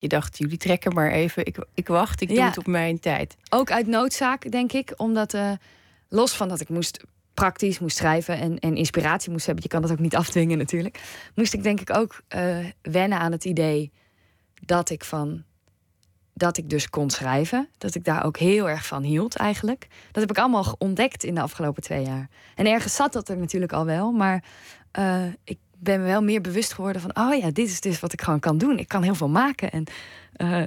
je dacht, jullie trekken maar even. Ik, ik wacht, ik doe het op mijn tijd. Ook uit noodzaak, denk ik. Omdat uh, los van dat ik moest praktisch moest schrijven en, en inspiratie moest hebben. Je kan dat ook niet afdwingen natuurlijk. Moest ik denk ik ook uh, wennen aan het idee dat ik van dat ik dus kon schrijven. Dat ik daar ook heel erg van hield eigenlijk. Dat heb ik allemaal ontdekt in de afgelopen twee jaar. En ergens zat dat er natuurlijk al wel. Maar uh, ik ben me wel meer bewust geworden van... oh ja, dit is dus wat ik gewoon kan doen. Ik kan heel veel maken. En uh,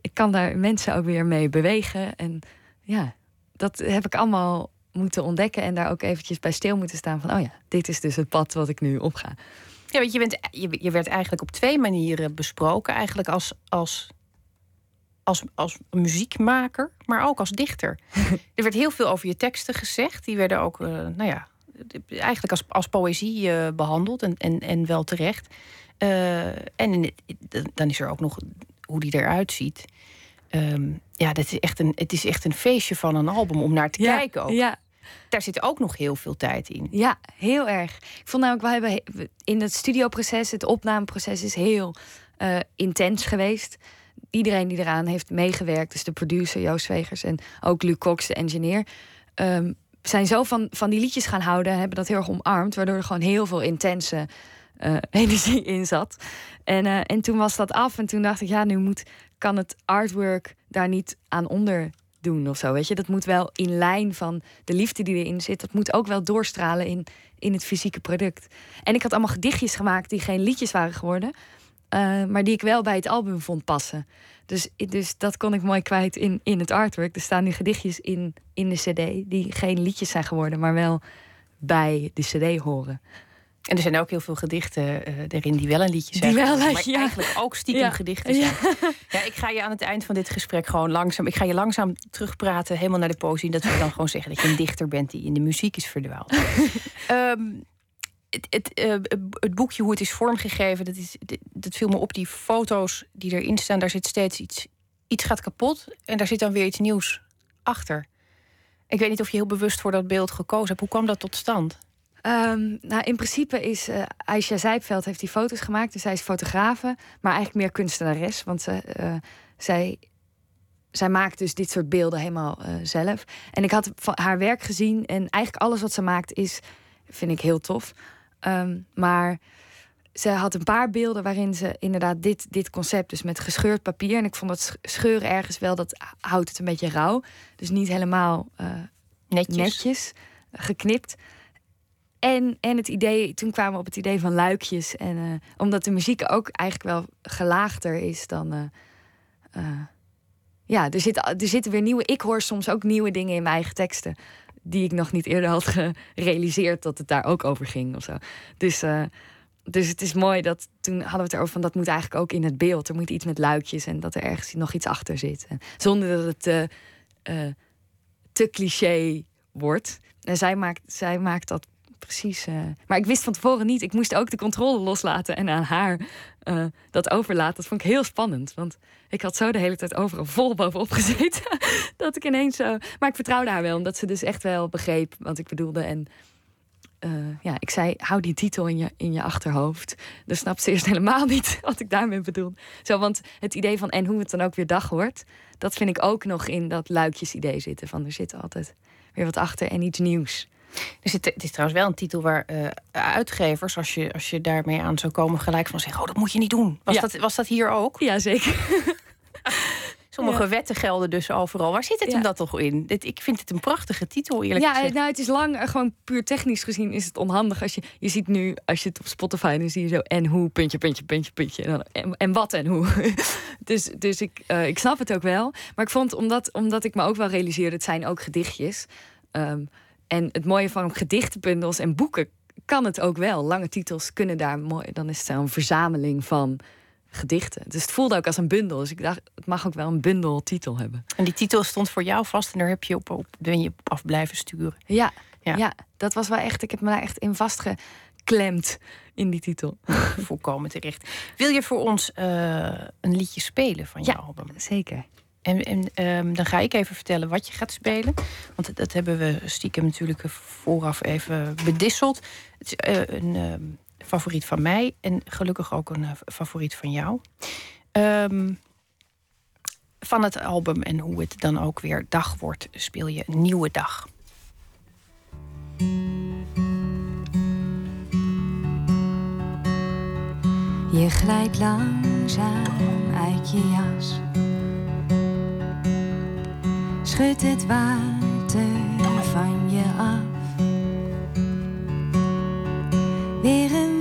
ik kan daar mensen ook weer mee bewegen. En ja, dat heb ik allemaal moeten ontdekken. En daar ook eventjes bij stil moeten staan van... oh ja, dit is dus het pad wat ik nu opga. Ja, want je, bent, je, je werd eigenlijk op twee manieren besproken. Eigenlijk als, als als, als muziekmaker, maar ook als dichter. er werd heel veel over je teksten gezegd. Die werden ook, uh, nou ja, eigenlijk als, als poëzie uh, behandeld en, en, en wel terecht. Uh, en dan is er ook nog hoe die eruit ziet. Um, ja, dat is echt een, het is echt een feestje van een album om naar te ja, kijken. Ook. Ja. Daar zit ook nog heel veel tijd in. Ja, heel erg. Ik vond namelijk, we hebben in het studioproces, het opnameproces is heel uh, intens geweest iedereen die eraan heeft meegewerkt, dus de producer Joost Wegers en ook Luc Cox, de engineer, um, zijn zo van, van die liedjes gaan houden, hebben dat heel erg omarmd, waardoor er gewoon heel veel intense uh, energie in zat. En, uh, en toen was dat af en toen dacht ik, ja, nu moet, kan het artwork daar niet aan onder doen of zo. Weet je, dat moet wel in lijn van de liefde die erin zit. Dat moet ook wel doorstralen in, in het fysieke product. En ik had allemaal gedichtjes gemaakt die geen liedjes waren geworden. Uh, maar die ik wel bij het album vond passen. Dus, dus dat kon ik mooi kwijt in, in het artwork. Er staan nu gedichtjes in, in de CD die geen liedjes zijn geworden, maar wel bij de CD horen. En er zijn ook heel veel gedichten uh, erin die wel een liedje zijn. Die wel, maar ja. eigenlijk ook stiekem gedichten zijn. Ja. ik ga je aan het eind van dit gesprek gewoon langzaam... Ik ga je langzaam terugpraten, helemaal naar de poëzie. Dat we dan gewoon zeggen dat je een dichter bent die in de muziek is verdwaald. um, het, het, uh, het, boekje, hoe het is vormgegeven, dat, is, dat viel me op. Die foto's die erin staan, daar zit steeds iets. Iets gaat kapot en daar zit dan weer iets nieuws achter. Ik weet niet of je heel bewust voor dat beeld gekozen hebt. Hoe kwam dat tot stand? Um, nou, in principe is uh, Aisha Zijpveld heeft die foto's gemaakt. Dus zij is fotografe, maar eigenlijk meer kunstenares. Want ze, uh, zij, zij maakt dus dit soort beelden helemaal zelf. En ik had van haar werk gezien. En eigenlijk alles wat ze maakt is, vind ik heel tof. Um, maar ze had een paar beelden waarin ze inderdaad dit, dit concept, dus met gescheurd papier. En ik vond dat scheuren ergens wel, dat houdt het een beetje rauw. Dus niet helemaal uh, netjes. netjes. geknipt. En, en het idee, toen kwamen we op het idee van luikjes. En uh, omdat de muziek ook eigenlijk wel gelaagder is dan. Uh, ja, er, zit, er zitten weer nieuwe. Ik hoor soms ook nieuwe dingen in mijn eigen teksten die ik nog niet eerder had gerealiseerd dat het daar ook over ging of zo. Dus, uh, dus het is mooi dat toen hadden we het erover van dat moet eigenlijk ook in het beeld. Er moet iets met luikjes en dat er ergens nog iets achter zit. Zonder dat het te, uh, te cliché wordt. En zij maakt, zij maakt dat precies. Uh, maar ik wist van tevoren niet. Ik moest ook de controle loslaten en aan haar uh, dat overlaten. Dat vond ik heel spannend. Want ik had zo de hele tijd overal vol bovenop gezeten. dat ik ineens zo. Maar ik vertrouwde haar wel, omdat ze dus echt wel begreep wat ik bedoelde. En uh, ja, ik zei: hou die titel in je, in je achterhoofd. Dan snapt ze eerst helemaal niet wat ik daarmee bedoel. Zo, want het idee van en hoe het dan ook weer dag wordt, dat vind ik ook nog in dat luikjes-idee zitten. Van er zit altijd weer wat achter en iets nieuws. Dus het, het, is trouwens wel een titel waar uh, uitgevers, als je, als je daarmee aan zou komen, gelijk van zeggen: Oh, dat moet je niet doen. Was, dat, was dat hier ook? Ja, zeker. Sommige wetten gelden dus overal. Waar zit het hem dat toch in? ik vind het een prachtige titel, eerlijk ja, gezegd. nou, het is lang, eh, gewoon puur technisch gezien is het onhandig. Als je, je ziet nu, als je het op Spotify, dan zie je zo en hoe, puntje, puntje, puntje, puntje. En, dan, en, en wat en hoe. dus dus ik, uh, ik snap het ook wel. Maar ik vond, omdat, omdat ik me ook wel realiseerde, het zijn ook gedichtjes. Um, en het mooie van gedichtenbundels en boeken kan het ook wel. Lange titels kunnen daar mooi. Dan is het een verzameling van gedichten. Dus het voelde ook als een bundel. Dus ik dacht, het mag ook wel een bundeltitel hebben. En die titel stond voor jou vast en daar heb je op, op ben je op af blijven sturen. Ja, ja, ja. dat was wel echt. Ik heb me daar echt in vastgeklemd in die titel. Volkomen terecht. Wil je voor ons uh, een liedje spelen van jouw ja, album? Zeker. En, um, dan ga ik even vertellen wat je gaat spelen. Want dat hebben we stiekem natuurlijk vooraf even bedisseld. Het is uh, een uh, favoriet van mij en gelukkig ook een uh, favoriet van jou. Um, van het album en hoe het dan ook weer dag wordt, speel je een nieuwe dag. Je glijdt langzaam uit je jas. Schud het water van je af. Weer een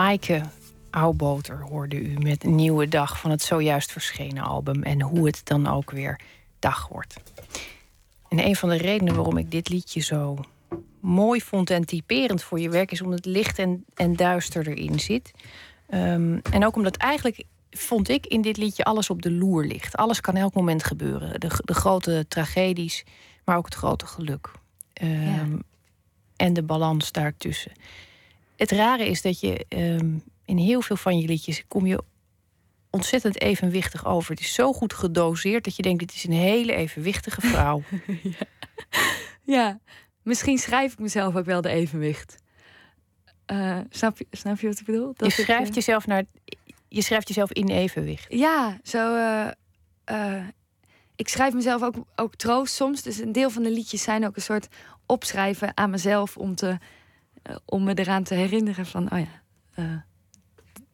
Maaike Auwboter hoorde u met een nieuwe dag van het zojuist verschenen album en hoe het dan ook weer dag wordt. En een van de redenen waarom ik dit liedje zo mooi vond en typerend voor je werk is omdat het licht en, en duister erin zit. Ehm, en ook omdat eigenlijk vond ik in dit liedje alles op de loer ligt. Alles kan elk moment gebeuren. De, de grote tragedies, maar ook het grote geluk. Ehm, En de balans daartussen. Het rare is dat je ehm, in heel veel van je liedjes kom je ontzettend evenwichtig over. Het is zo goed gedoseerd dat je denkt: dit is een hele evenwichtige vrouw. Ja, misschien schrijf ik mezelf ook wel de evenwicht. Eh, snap, je, snap je wat ik bedoel? Dat je ik, schrijft eh, jezelf naar. Je schrijft jezelf in evenwicht. Ja, zo. eh, eh, ik schrijf mezelf ook, ook troost soms. Dus een deel van de liedjes zijn ook een soort opschrijven aan mezelf om, te, eh, om me eraan te herinneren van, oh ja, eh,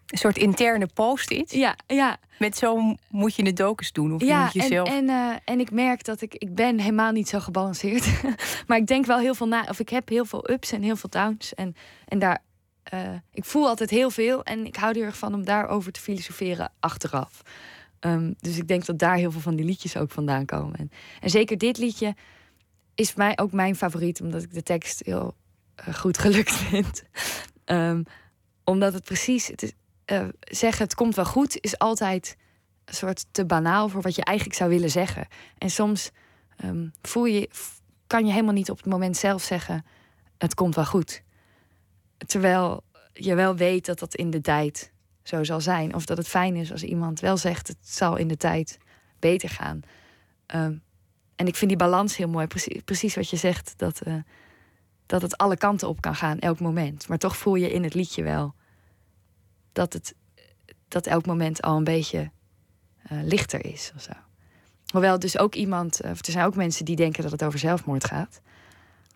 Een soort interne post-it. Ja, ja. Met zo moet je het eens doen. Of ja, moet je en, zelf... en, eh, en ik merk dat ik, ik ben helemaal niet zo gebalanceerd. maar ik denk wel heel veel na. Of ik heb heel veel ups en heel veel downs. En, en daar, ik voel altijd heel veel. En ik hou er erg van om daarover te filosoferen achteraf. Ehm, dus ik denk dat daar heel veel van die liedjes ook vandaan komen. En, en zeker dit liedje is mij ook mijn favoriet, omdat ik de tekst heel goed gelukt vind. Ehm, omdat het precies, het eh, zeggen het komt wel goed, is altijd een soort te banaal voor wat je eigenlijk zou willen zeggen. En soms ehm, voel je, kan je helemaal niet op het moment zelf zeggen: het komt wel goed. Terwijl je wel weet dat dat in de tijd zo zal zijn. Of dat het fijn is als iemand wel zegt: het zal in de tijd beter gaan. Ehm, en ik vind die balans heel mooi. Precies, precies wat je zegt, dat, eh, dat het alle kanten op kan gaan, elk moment. Maar toch voel je in het liedje wel dat het dat elk moment al een beetje eh, lichter is of zo. Hoewel dus ook iemand, eh, er zijn ook mensen die denken dat het over zelfmoord gaat.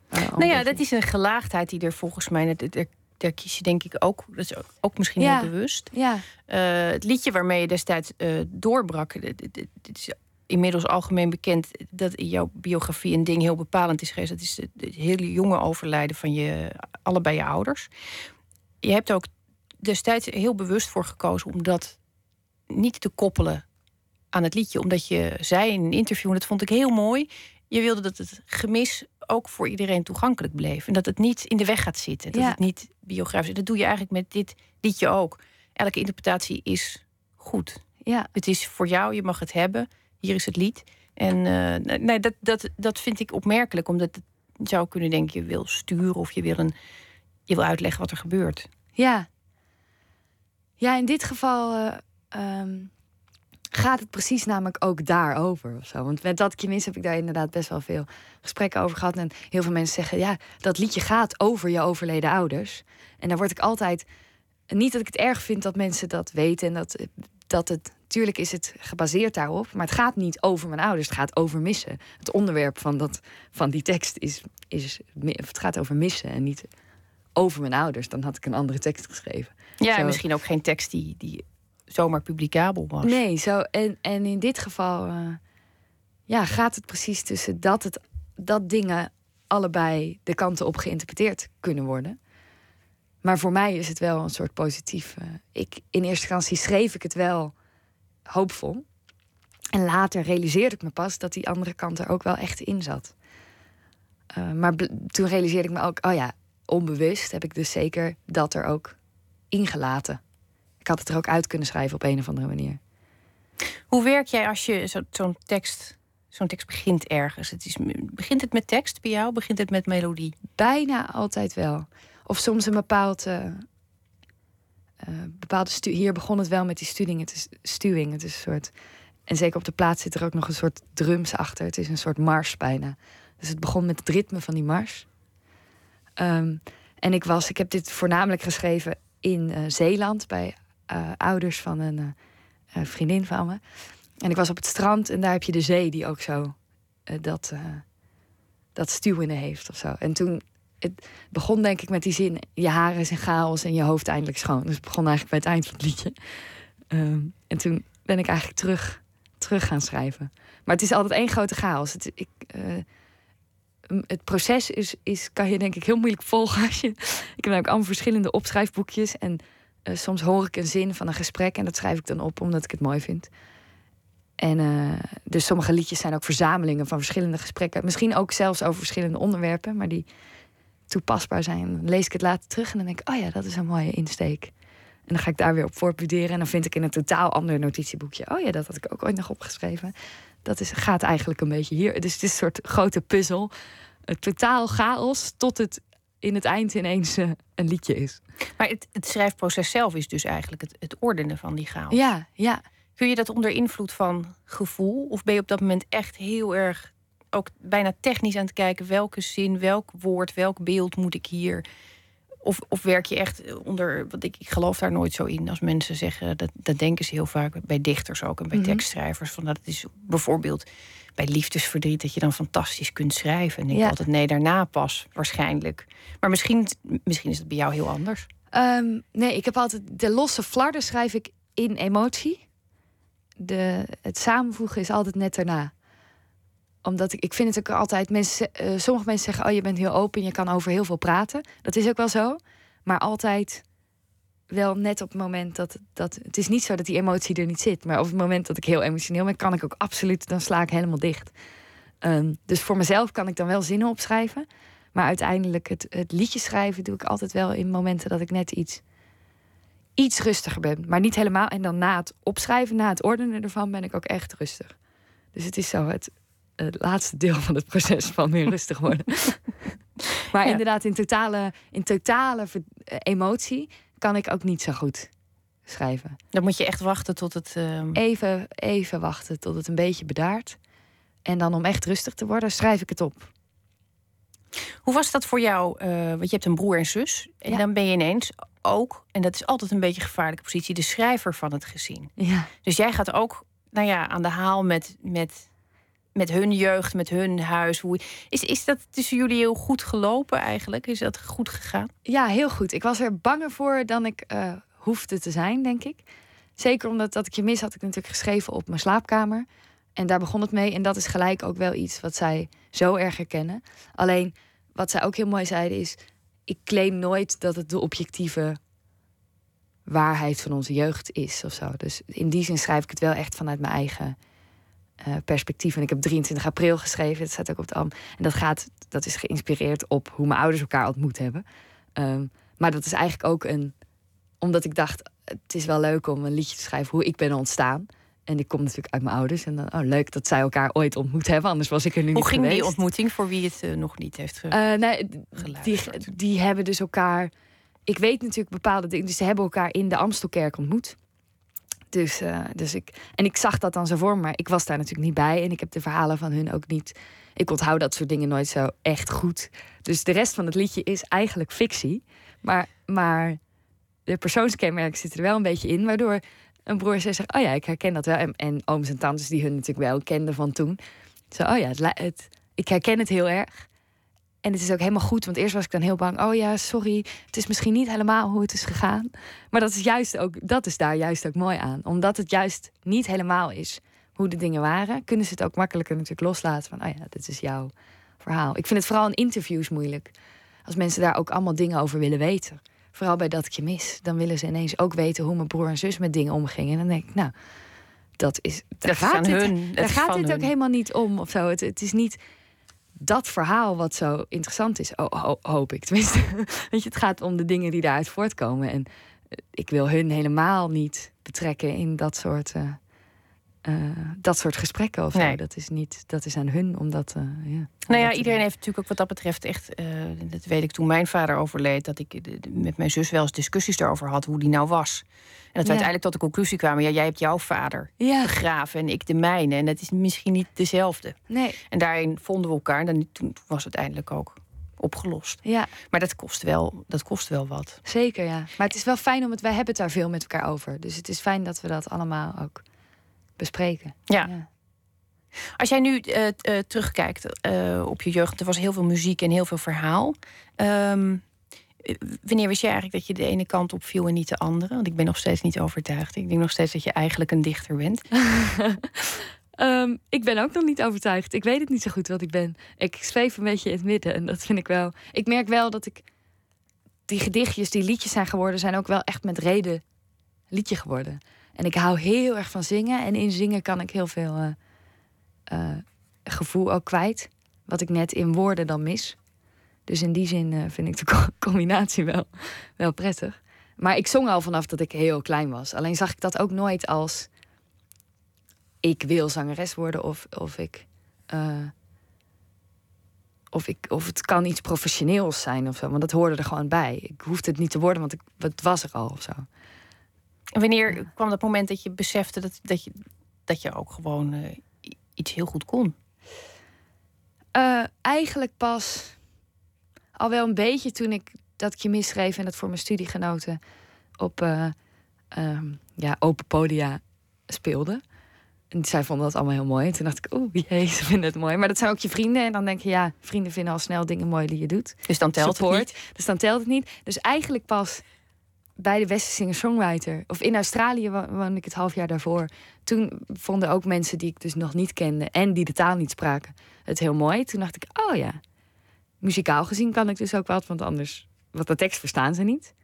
Eh, Nou ja, dat is een gelaagdheid die er volgens mij... dat- Daar, kies je denk ik ook... Dat is ook- misschien Ja. heel bewust. Ja, Eh, het liedje waarmee je destijds doorbrak... dit is inmiddels algemeen bekend... dat in jouw biografie een ding heel bepalend is geweest. Dat is het, hele jonge overlijden van je, allebei je ouders. Je hebt er ook destijds heel bewust voor gekozen... om dat niet te koppelen aan het liedje. Omdat je zei in een interview, en dat vond ik heel mooi... je wilde dat het gemis ook voor iedereen toegankelijk bleef. En dat het niet in de weg gaat zitten. Dat Ja. het niet biografisch is. Dat doe je eigenlijk met dit liedje ook. Elke interpretatie is goed. ja, Het is voor jou, je mag het hebben. Hier is het lied. En eh, nee, dat, dat, dat vind ik opmerkelijk. Omdat het zou kunnen denken, je wil sturen... of je wil, een, je wil uitleggen wat er gebeurt. ja. Ja, in dit geval eh, ehm, gaat het precies namelijk ook daarover. Of zo. Want met dat mis heb ik daar inderdaad best wel veel gesprekken over gehad. En heel veel mensen zeggen, ja, dat liedje gaat over je overleden ouders. En daar word ik altijd... Niet dat ik het erg vind dat mensen dat weten en dat, dat het... Tuurlijk is het gebaseerd daarop, maar het gaat niet over mijn ouders. Het gaat over missen. Het onderwerp van, dat, van die tekst is, is... Het gaat over missen en niet over mijn ouders. Dan had ik een andere tekst geschreven. Ja, Zo. en misschien ook geen tekst die, die zomaar publicabel was. Nee, zo, en, en in dit geval eh, ja, gaat het precies tussen dat, het, dat dingen allebei de kanten op geïnterpreteerd kunnen worden. Maar voor mij is het wel een soort positief. eh, ik, in eerste instantie schreef ik het wel hoopvol. En later realiseerde ik me pas dat die andere kant er ook wel echt in zat. Eh, maar toen realiseerde ik me ook, oh ja, onbewust heb ik dus zeker dat er ook ingelaten. Ik had het er ook uit kunnen schrijven op een of andere manier. Hoe werk jij als je zo- zo'n tekst, zo'n tekst begint ergens? Het is, begint het met tekst bij jou? Begint het met melodie? Bijna altijd wel. Of soms een bepaald, eh, eh, bepaalde Hier begon het wel met die stuwing. Het is stuwing. Het is een soort. En zeker op de plaats zit er ook nog een soort drums achter. Het is een soort mars bijna. Dus het begon met het ritme van die mars. Ehm, en ik was, ik heb dit voornamelijk geschreven in eh, Zeeland bij eh, ouders van een vriendin van me. En ik was op het strand en daar heb je de zee die ook zo dat, dat stuwende heeft of zo. En toen het begon denk ik met die zin: je haren zijn chaos en je hoofd eindelijk schoon. Dus het begon eigenlijk bij het eind van het liedje. Ehm, en toen ben ik eigenlijk terug, terug gaan schrijven. Maar het is altijd één grote chaos. Het, ik, eh, het proces is, is, kan je denk ik heel moeilijk volgen. Je, ik heb ook allemaal verschillende opschrijfboekjes. En eh, soms hoor ik een zin van een gesprek en dat schrijf ik dan op omdat ik het mooi vind. En eh, dus sommige liedjes zijn ook verzamelingen van verschillende gesprekken. Misschien ook zelfs over verschillende onderwerpen, maar die toepasbaar zijn. Dan lees ik het later terug en dan denk ik, oh ja, dat is een mooie insteek. En dan ga ik daar weer op voortbuderen. En dan vind ik in een totaal ander notitieboekje. Oh ja, dat had ik ook ooit nog opgeschreven. Dat is, gaat eigenlijk een beetje hier. Dus het is een soort grote puzzel. Een totaal chaos tot het in het eind ineens eh, een liedje is. Maar het, het schrijfproces zelf is dus eigenlijk het, het ordenen van die chaos. Ja, ja. Kun je dat onder invloed van gevoel? Of ben je op dat moment echt heel erg, ook bijna technisch aan het kijken... welke zin, welk woord, welk beeld moet ik hier... Of, of werk je echt onder, want ik, ik geloof daar nooit zo in. Als mensen zeggen, dat, dat denken ze heel vaak bij dichters ook en bij Mhm. tekstschrijvers. Van dat het is bijvoorbeeld bij liefdesverdriet dat je dan fantastisch kunt schrijven. En ik denk Ja. altijd, nee, daarna pas waarschijnlijk. Maar misschien, misschien is het bij jou heel anders. Ehm, nee, ik heb altijd de losse flarden schrijf ik in emotie. De, het samenvoegen is altijd net daarna. Omdat ik, ik vind het ook altijd, mensen, eh, sommige mensen zeggen, oh je bent heel open, je kan over heel veel praten. Dat is ook wel zo. Maar altijd wel net op het moment dat, dat... Het is niet zo dat die emotie er niet zit. Maar op het moment dat ik heel emotioneel ben, kan ik ook absoluut... Dan sla ik helemaal dicht. Ehm, dus voor mezelf kan ik dan wel zinnen opschrijven. Maar uiteindelijk het, het liedje schrijven doe ik altijd wel in momenten dat ik net iets, iets rustiger ben. Maar niet helemaal. En dan na het opschrijven, na het ordenen ervan, ben ik ook echt rustig. Dus het is zo het, het laatste deel van het proces van meer rustig worden. maar Ja. inderdaad, in totale, in totale eh, emotie kan ik ook niet zo goed schrijven. Dan moet je echt wachten tot het. ehm, Even, even wachten tot het een beetje bedaart. En dan om echt rustig te worden, schrijf ik het op. Hoe was dat voor jou? eh, want je hebt een broer en zus. En Ja. dan ben je ineens ook, en dat is altijd een beetje een gevaarlijke positie, de schrijver van het gezin. Ja. Dus jij gaat ook nou ja, aan de haal met, met, met hun jeugd, met hun huis. Hoe, is, is dat tussen jullie heel goed gelopen eigenlijk? Is dat goed gegaan? Ja, heel goed. Ik was er banger voor dan ik eh, hoefde te zijn, denk ik. Zeker omdat dat ik je mis had ik natuurlijk geschreven op mijn slaapkamer. En daar begon het mee. En dat is gelijk ook wel iets wat zij zo erg herkennen. Alleen wat zij ook heel mooi zeiden is: ik claim nooit dat het de objectieve waarheid van onze jeugd is of zo. Dus in die zin schrijf ik het wel echt vanuit mijn eigen eh, perspectief. En ik heb 23 april geschreven, dat staat ook op het album. En dat gaat, dat is geïnspireerd op hoe mijn ouders elkaar ontmoet hebben. Ehm, maar dat is eigenlijk ook een, omdat ik dacht, het is wel leuk om een liedje te schrijven hoe ik ben ontstaan. En ik kom natuurlijk uit mijn ouders. En dan, oh leuk dat zij elkaar ooit ontmoet hebben. Anders was ik er nu Hoe niet ging die ontmoeting voor wie het eh, nog niet heeft ge- Eh, nee, die, die hebben dus elkaar. Ik weet natuurlijk bepaalde dingen. Dus ze hebben elkaar in de Amstelkerk ontmoet. Dus, eh, dus ik. En ik zag dat dan zo voor. Maar ik was daar natuurlijk niet bij. En ik heb de verhalen van hun ook niet. Ik onthoud dat soort dingen nooit zo echt goed. Dus de rest van het liedje is eigenlijk fictie. Maar, maar de persoonskenmerken zitten er wel een beetje in. Waardoor een broer zus zegt: Oh ja, ik herken dat wel. En, ooms en tantes die hun natuurlijk wel kenden van toen. Zo, oh ja, het, ik herken het heel erg. En het is ook helemaal goed, want eerst was ik dan heel bang. Oh ja, sorry, het is misschien niet helemaal hoe het is gegaan. Maar dat is juist ook, dat is daar juist ook mooi aan. Omdat het juist niet helemaal is hoe de dingen waren, kunnen ze het ook makkelijker natuurlijk loslaten. Van, oh ja, dit is jouw verhaal. Ik vind het vooral in interviews moeilijk. Als mensen daar ook allemaal dingen over willen weten. Vooral bij dat ik je mis. Dan willen ze ineens ook weten hoe mijn broer en zus met dingen omgingen. En dan denk ik, nou, dat is. Daar Dat gaat dit, daar is gaat dit ook helemaal niet om of zo. Het, het is niet dat verhaal wat zo interessant is, ho- hoop ik tenminste. Weet je, het gaat om de dingen die daaruit voortkomen. En eh, ik wil hun helemaal niet betrekken in dat soort, eh, eh, dat soort gesprekken of zo. Nee. Dat is niet, dat is aan hun, omdat. eh, ja, Nou ja, iedereen heeft natuurlijk ook wat dat betreft echt. dat weet ik toen mijn vader overleed. Dat ik met mijn zus wel eens discussies daarover had hoe die nou was. En dat we uiteindelijk tot de conclusie kwamen: ja, jij hebt jouw vader Ja, begraven en ik de mijne. En dat is misschien niet dezelfde. nee, En daarin vonden we elkaar. En dan, toen was het eindelijk ook opgelost. ja, Maar dat kost wel, dat kost wel wat. zeker ja. Maar het is wel fijn om het, wij hebben het daar veel met elkaar over. Dus het is fijn dat we dat allemaal ook bespreken. Ja. Als jij nu eh, eh, terugkijkt eh, op je jeugd, er was heel veel muziek en heel veel verhaal. Ehm, eh, wanneer wist jij eigenlijk dat je de ene kant op viel en niet de andere? Want ik ben nog steeds niet overtuigd. Ik denk nog steeds dat je eigenlijk een dichter bent. Ehm, ik ben ook nog niet overtuigd. Ik weet het niet zo goed wat ik ben. Ik zweef een beetje in het midden en dat vind ik wel. Ik merk wel dat ik die gedichtjes die liedjes zijn geworden, zijn ook wel echt met reden liedje geworden. En ik hou heel erg van zingen en in zingen kan ik heel veel eh, eh, gevoel ook kwijt, wat ik net in woorden dan mis. Dus in die zin eh, vind ik de co- combinatie wel, wel prettig. Maar ik zong al vanaf dat ik heel klein was. Alleen zag ik dat ook nooit als ik wil zangeres worden of, of ik. eh, of, ik, of het kan iets professioneels zijn of zo. Want dat hoorde er gewoon bij. Ik hoefde het niet te worden, want ik, het was er al of zo. En wanneer kwam dat moment dat je besefte dat, dat, je, dat je ook gewoon eh, iets heel goed kon? Eigenlijk pas al wel een beetje toen ik dat ik je misschreef en dat voor mijn studiegenoten op eh, ehm, ja, open podia speelde. En zij vonden dat allemaal heel mooi. En toen dacht ik, oeh, jee, ze vinden het mooi. Maar dat zijn ook je vrienden. En dan denk je, ja, vrienden vinden al snel dingen mooi die je doet. Dus dan telt Support. het niet. Dus dan telt het niet. Dus eigenlijk pas bij de Westen singer-songwriter. Of in Australië wo- woonde ik het half jaar daarvoor. Toen vonden ook mensen die ik dus nog niet kende en die de taal niet spraken het heel mooi. Toen dacht ik, oh ja, muzikaal gezien kan ik dus ook wat, want anders, wat de tekst verstaan ze niet.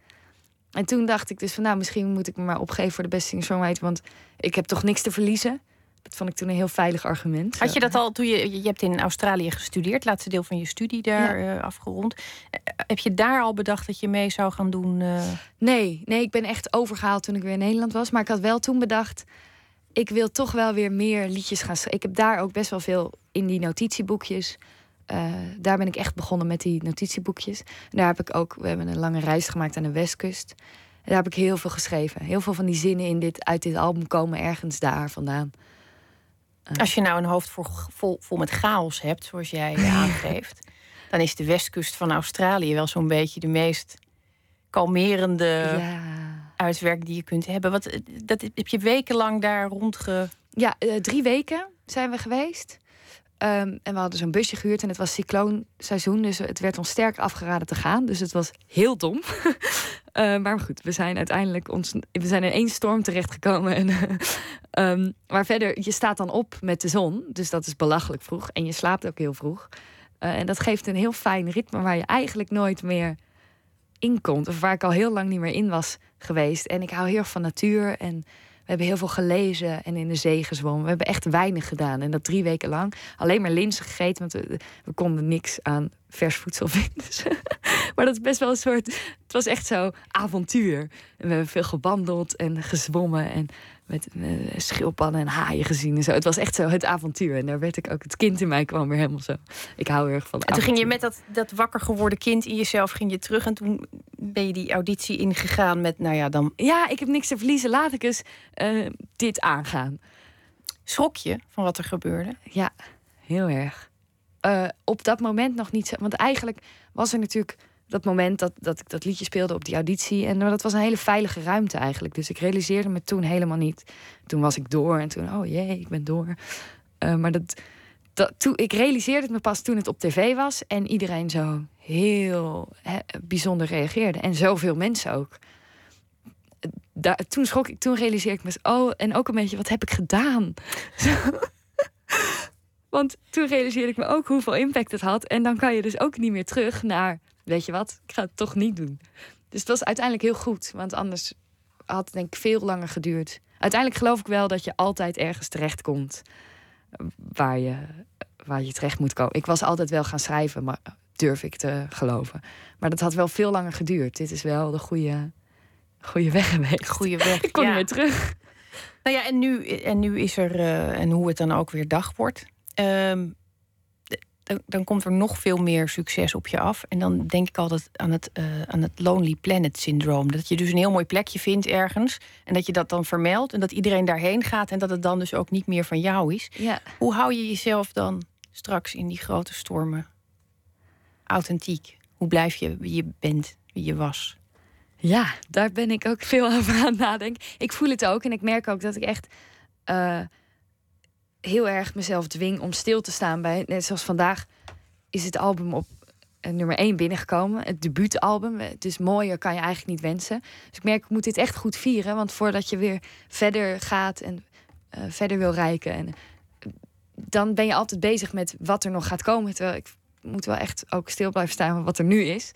En toen dacht ik dus van, nou, misschien moet ik me maar opgeven voor de beste singer-songwriter, want ik heb toch niks te verliezen. Dat vond ik toen een heel veilig argument. Had je dat al toen je, je hebt in Australië gestudeerd, laatste deel van je studie daar eh, afgerond. Eh, heb je daar al bedacht dat je mee zou gaan doen? eh? Nee, nee, ik ben echt overgehaald toen ik weer in Nederland was. Maar ik had wel toen bedacht, ik wil toch wel weer meer liedjes gaan schrijven. Ik heb daar ook best wel veel in die notitieboekjes. Eh, daar ben ik echt begonnen met die notitieboekjes. En daar heb ik ook, we hebben een lange reis gemaakt aan de Westkust. En daar heb ik heel veel geschreven. Heel veel van die zinnen in dit, uit dit album komen ergens daar vandaan. Als je nou een hoofd vol, vol, vol met chaos hebt, zoals jij aangeeft, dan is de westkust van Australië wel zo'n beetje de meest kalmerende ja. uitwerking die je kunt hebben. Wat, eh, dat heb je wekenlang daar rondge. Ja, eh, drie weken zijn we geweest. Ehm, en we hadden zo'n busje gehuurd en het was cycloonseizoen. Dus het werd ons sterk afgeraden te gaan. Dus het was heel dom. Eh, maar goed, we zijn uiteindelijk ons, we zijn in één storm terechtgekomen. En, ehm, maar verder, je staat dan op met de zon. Dus dat is belachelijk vroeg. En je slaapt ook heel vroeg. Eh, en dat geeft een heel fijn ritme waar je eigenlijk nooit meer in komt. Of waar ik al heel lang niet meer in was geweest. En ik hou heel erg van natuur. En we hebben heel veel gelezen en in de zee gezwommen. We hebben echt weinig gedaan. En dat drie weken lang. Alleen maar linzen gegeten, want we, we konden niks aan vers voedsel vinden. Dus, maar dat is best wel een soort... Het was echt zo avontuur. En we hebben veel gewandeld en gezwommen. En met schildpadden en haaien gezien en zo. Het was echt zo het avontuur. En daar werd ik ook... Het kind in mij kwam weer helemaal zo. Ik hou heel erg van En toen ging je met dat, dat wakker geworden kind in jezelf ging je terug. En toen ben je die auditie ingegaan met, nou ja, dan Ja, ik heb niks te verliezen. Laat ik eens eh, dit aangaan. schrok je van wat er gebeurde. Ja, heel erg. Eh, op dat moment nog niet. Want eigenlijk was er natuurlijk dat moment dat, dat ik dat liedje speelde op die auditie. En dat was een hele veilige ruimte eigenlijk. Dus ik realiseerde me toen helemaal niet. Toen was ik door en toen, oh jee, ik ben door. Eh, maar dat, dat, toen, ik realiseerde het me pas toen het op tv was. En iedereen zo heel bijzonder reageerde. En zoveel mensen ook. Daar, toen schrok ik, toen realiseerde ik me, oh, en ook een beetje, wat heb ik gedaan? Want toen realiseerde ik me ook hoeveel impact het had. En dan kan je dus ook niet meer terug naar, weet je wat, ik ga het toch niet doen. Dus het was uiteindelijk heel goed, want anders had het denk ik veel langer geduurd. Uiteindelijk geloof ik wel dat je altijd ergens terechtkomt waar je, waar je terecht moet komen. Ik was altijd wel gaan schrijven, maar durf ik te geloven. Maar dat had wel veel langer geduurd. Dit is wel de goede, goede weg geweest. Goeie weg. Ik kon ja. meer terug. Nou ja, en nu, en nu is er, eh, en hoe het dan ook weer dag wordt. Ehm, dan, dan komt er nog veel meer succes op je af. En dan denk ik altijd aan het, eh, aan het Lonely Planet syndroom. Dat je dus een heel mooi plekje vindt ergens. En dat je dat dan vermeldt. En dat iedereen daarheen gaat. En dat het dan dus ook niet meer van jou is. Ja. Hoe hou je jezelf dan straks in die grote stormen authentiek? Hoe blijf je wie je bent, wie je was? Ja, daar ben ik ook veel over aan het nadenken. Ik voel het ook en ik merk ook dat ik echt eh, heel erg mezelf dwing om stil te staan bij. Net zoals vandaag is het album op eh, nummer 1 binnengekomen. Het debuutalbum. Is mooier, kan je eigenlijk niet wensen. Dus ik merk, ik moet dit echt goed vieren. Want voordat je weer verder gaat en eh, verder wil reiken. En, dan ben je altijd bezig met wat er nog gaat komen. Terwijl ik moet wel echt ook stil blijven staan met wat er nu is.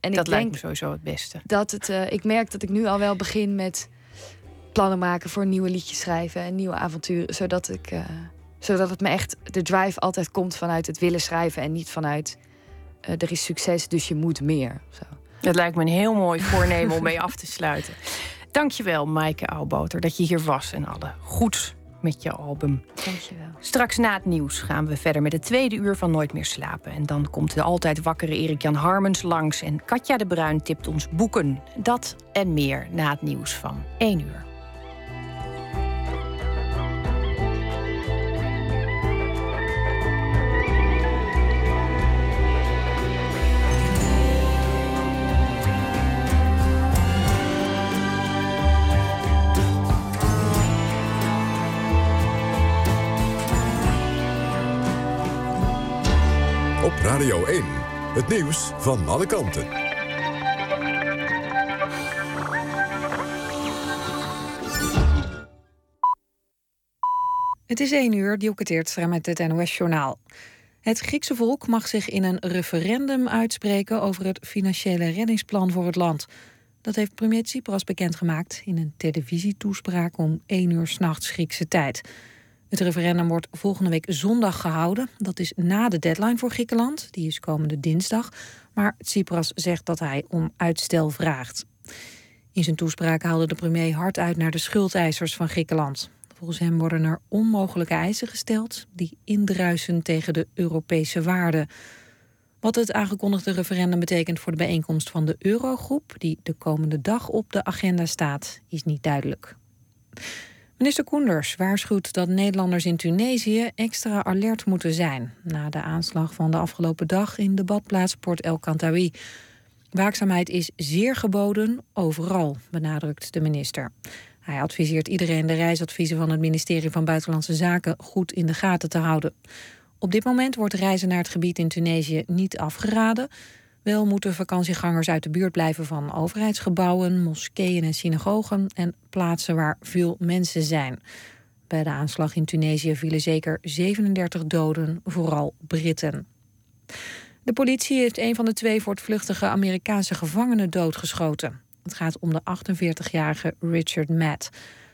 En dat ik lijkt denk me sowieso het beste. dat het. ik merk dat ik nu al wel begin met plannen maken voor nieuwe liedjes schrijven en nieuwe avonturen. Zodat ik. eh, zodat het me echt. De drive altijd komt vanuit het willen schrijven en niet vanuit. eh, er is succes, dus je moet meer. Zo. Dat lijkt me een heel mooi voornemen om mee af te sluiten. Dankjewel, Maaike Auwboter, dat je hier was en alle goeds met je album. Dankjewel. Straks na het nieuws gaan we verder met het tweede uur van Nooit meer slapen. En dan komt de altijd wakkere Erik-Jan Harmens langs... en Katja de Bruin tipt ons boeken. Dat en meer na het nieuws van 1 uur. Radio 1. Het nieuws van alle kanten. Het is 1 uur, Dielke Teertstra met het NOS-journaal. Het Griekse volk mag zich in een referendum uitspreken... over het financiële reddingsplan voor het land. Dat heeft premier Tsipras bekendgemaakt... in een televisietoespraak om 1 uur s'nachts Griekse tijd... Het referendum wordt volgende week zondag gehouden. Dat is na de deadline voor Griekenland. Die is komende dinsdag. Maar Tsipras zegt dat hij om uitstel vraagt. In zijn toespraak haalde de premier hard uit naar de schuldeisers van Griekenland. Volgens hem worden er onmogelijke eisen gesteld die indruisen tegen de Europese waarden. Wat het aangekondigde referendum betekent voor de bijeenkomst van de Eurogroep, die de komende dag op de agenda staat, is niet duidelijk. Minister Koenders waarschuwt dat Nederlanders in Tunesië extra alert moeten zijn na de aanslag van de afgelopen dag in de badplaats Port El Kantawi. Waakzaamheid is zeer geboden overal, benadrukt de minister. Hij adviseert iedereen de reisadviezen van het ministerie van Buitenlandse Zaken goed in de gaten te houden. Op dit moment wordt reizen naar het gebied in Tunesië niet afgeraden. Wel moeten vakantiegangers uit de buurt blijven van overheidsgebouwen, moskeeën en synagogen en plaatsen waar veel mensen zijn. Bij de aanslag in Tunesië vielen zeker 37 doden, vooral Britten. De politie heeft een van de twee voortvluchtige Amerikaanse gevangenen doodgeschoten. Het gaat om de 48-jarige Richard Matt.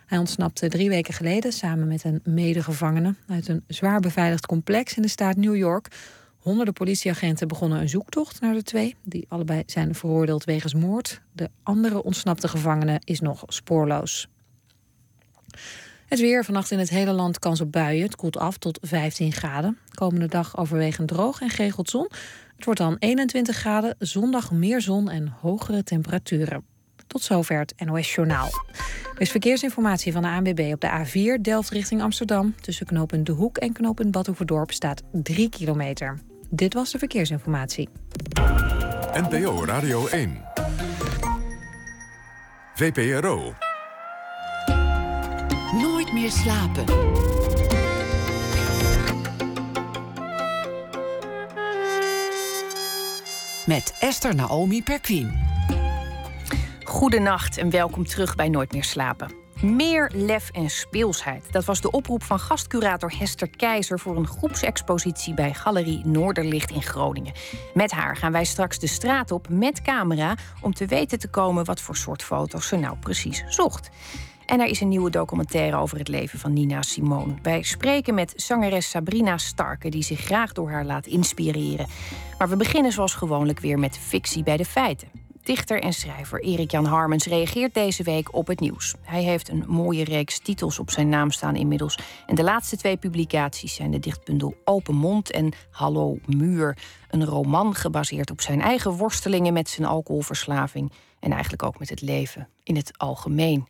Hij ontsnapte drie weken geleden samen met een medegevangene uit een zwaar beveiligd complex in de staat New York. Honderden politieagenten begonnen een zoektocht naar de twee, die allebei zijn veroordeeld wegens moord. De andere ontsnapte gevangene is nog spoorloos. Het weer vannacht in het hele land kans op buien. Het koelt af tot 15 graden. Komende dag overwegend droog en geregeld zon. Het wordt dan 21 graden. Zondag meer zon en hogere temperaturen. Tot zover het NOS Journaal. Er is verkeersinformatie van de ANBB op de A4 Delft richting Amsterdam. Tussen knooppunt De Hoek en knooppunt Badhoevedorp staat 3 kilometer. Dit was de verkeersinformatie. NPO Radio 1. VPRO. Nooit meer slapen. Met Esther Naomi Perquin. Goedenacht en welkom terug bij Nooit meer slapen. Meer lef en speelsheid. Dat was de oproep van gastcurator Hester Keizer voor een groepsexpositie bij Galerie Noorderlicht in Groningen. Met haar gaan wij straks de straat op met camera om te weten te komen wat voor soort foto's ze nou precies zocht. En er is een nieuwe documentaire over het leven van Nina Simone. Wij spreken met zangeres Sabrina Starke, die zich graag door haar laat inspireren. Maar we beginnen zoals gewoonlijk weer met fictie bij de feiten. Dichter en schrijver Erik Jan Harmens reageert deze week op het nieuws. Hij heeft een mooie reeks titels op zijn naam staan inmiddels. En de laatste twee publicaties zijn de dichtbundel Open Mond en Hallo Muur. Een roman gebaseerd op zijn eigen worstelingen met zijn alcoholverslaving. En eigenlijk ook met het leven in het algemeen.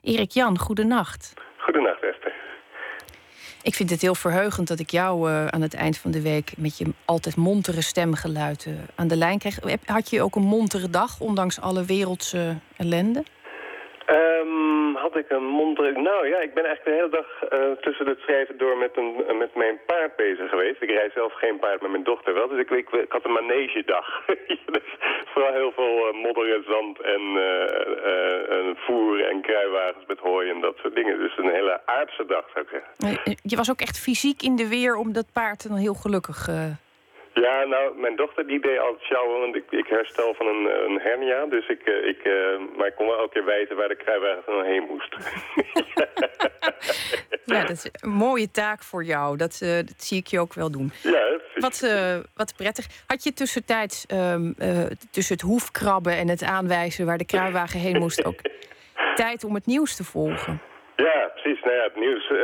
Erik Jan, goedenacht. Ik vind het heel verheugend dat ik jou uh, aan het eind van de week met je altijd montere stemgeluid uh, aan de lijn kreeg. Had je ook een montere dag, ondanks alle wereldse ellende? Um, had ik een monter... Nou ja, ik ben eigenlijk de hele dag uh, tussen het schrijven door met, een, met mijn paard bezig geweest. Ik rijd zelf geen paard, maar mijn dochter wel. Dus ik, ik, had een manegedag. dus vooral heel veel uh, modder en zand en voer en kruiwagens met hooi en dat soort dingen. Dus een hele aardse dag, zou ik zeggen. Je was ook echt fysiek in de weer om dat paard dan heel gelukkig... Ja, nou, mijn dochter die deed altijd sjouwen, want ik, ik herstel van een, een hernia. Dus ik, ik, uh, maar ik kon wel elke keer weten waar de kruiwagen dan heen moest. ja, dat is een mooie taak voor jou. Dat, uh, dat zie ik je ook wel doen. Ja, wat, uh, wat prettig. Had je tussentijds um, tussen het hoefkrabben en het aanwijzen waar de kruiwagen heen moest ook tijd om het nieuws te volgen? Ja, precies. Nou ja, het nieuws uh,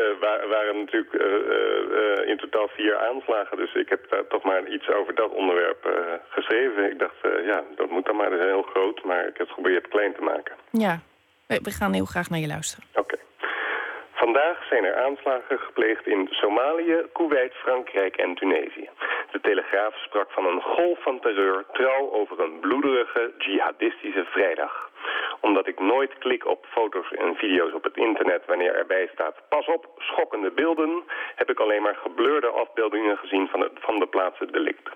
waren, natuurlijk uh, uh, in totaal vier aanslagen. Dus ik heb daar toch maar iets over dat onderwerp geschreven. Ik dacht, ja, dat moet dan maar. Dat is heel groot, maar ik heb het geprobeerd klein te maken. Ja, we gaan heel graag naar je luisteren. Oké. Okay. Vandaag zijn er aanslagen gepleegd in Somalië, Kuwait, Frankrijk en Tunesië. De Telegraaf sprak van een golf van terreur trouw over een bloederige jihadistische vrijdag. Omdat ik nooit klik op foto's en video's op het internet wanneer erbij staat... pas op, schokkende beelden, heb ik alleen maar geblurde afbeeldingen gezien van, van de plaatsen delict.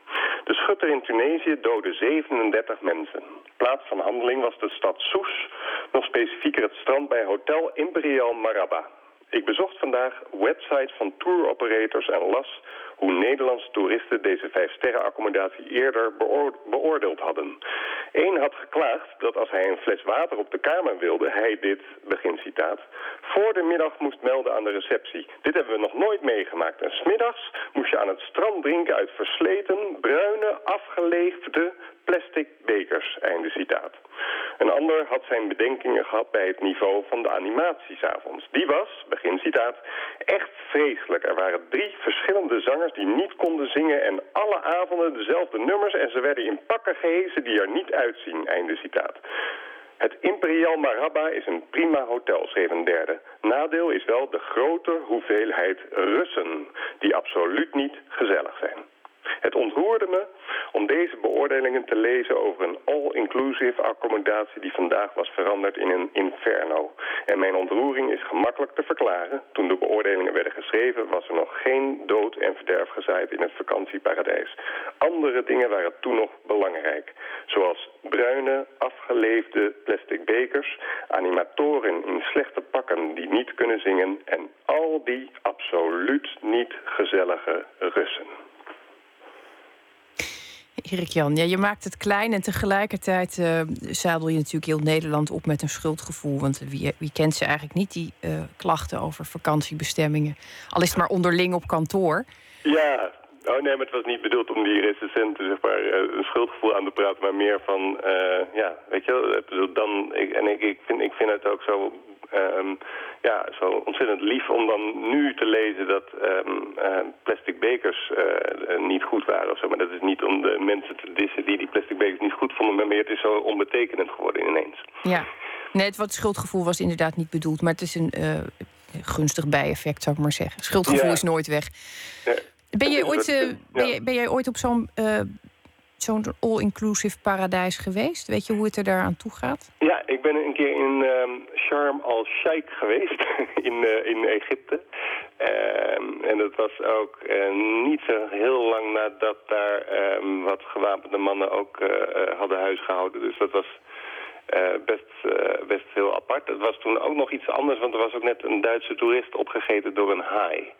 De schutter in Tunesië doodde 37 mensen. Plaats van handeling was de stad Soes, nog specifieker het strand bij Hotel Imperial Maraba. Ik bezocht vandaag websites van tour operators en las hoe Nederlandse toeristen deze vijfsterrenaccommodatie eerder beoordeeld hadden. Eén had geklaagd dat als hij een fles water op de kamer wilde, hij dit, begin citaat, voor de middag moest melden aan de receptie. Dit hebben we nog nooit meegemaakt. En smiddags moest je aan het strand drinken uit versleten, bruine, afgeleefde plastic bekers. Einde citaat. Een ander had zijn bedenkingen gehad bij het niveau van de animatiesavonds. Die was, begin citaat, echt vreselijk. Er waren drie verschillende zangers die niet konden zingen en alle avonden dezelfde nummers en ze werden in pakken gehezen die er niet uitzien. Einde citaat. Het Imperial Marabba is een prima hotel, schreef een derde. Nadeel is wel de grote hoeveelheid Russen, die absoluut niet gezellig zijn. Het ontroerde me om deze beoordelingen te lezen over een all-inclusive accommodatie die vandaag was veranderd in een inferno. En mijn ontroering is gemakkelijk te verklaren. Toen de beoordelingen werden geschreven was er nog geen dood en verderf gezaaid in het vakantieparadijs. Andere dingen waren toen nog belangrijk. Zoals bruine, afgeleefde plastic bekers, animatoren in slechte pakken die niet kunnen zingen en al die absoluut niet gezellige Russen. Erik Jan, ja, je maakt het klein en tegelijkertijd uh, zadel je natuurlijk heel Nederland op met een schuldgevoel. Want wie, wie kent ze eigenlijk niet, die uh, klachten over vakantiebestemmingen? Al is het maar onderling op kantoor. Ja, Oh nee, maar het was niet bedoeld om die recensenten zeg maar, eh, een schuldgevoel aan te praten, maar meer van, uh, ja, weet je, dan, ik, en ik, ik, vind, ik vind het ook zo um, ja, zo ontzettend lief om dan nu te lezen dat um, uh, plastic bekers uh, niet goed waren of zo. Maar dat is niet om de mensen te dissen die die plastic bekers niet goed vonden, maar meer het is zo onbetekenend geworden ineens. Ja, nee, het wat schuldgevoel was inderdaad niet bedoeld, maar het is een gunstig bijeffect, zou ik maar zeggen. Schuldgevoel is nooit weg. Ja. Ben, je ooit, ben, je, ben jij ooit op zo'n zo'n all-inclusive paradijs geweest? Weet je hoe het er daaraan toe gaat? Ja, ik ben een keer in um, Sharm el-Sheikh geweest, in, uh, in Egypte. Um, en dat was ook uh, niet zo heel lang nadat daar um, wat gewapende mannen ook uh, hadden huisgehouden. Dus dat was best, best heel apart. Het was toen ook nog iets anders, want er was ook net een Duitse toerist opgegeten door een haai.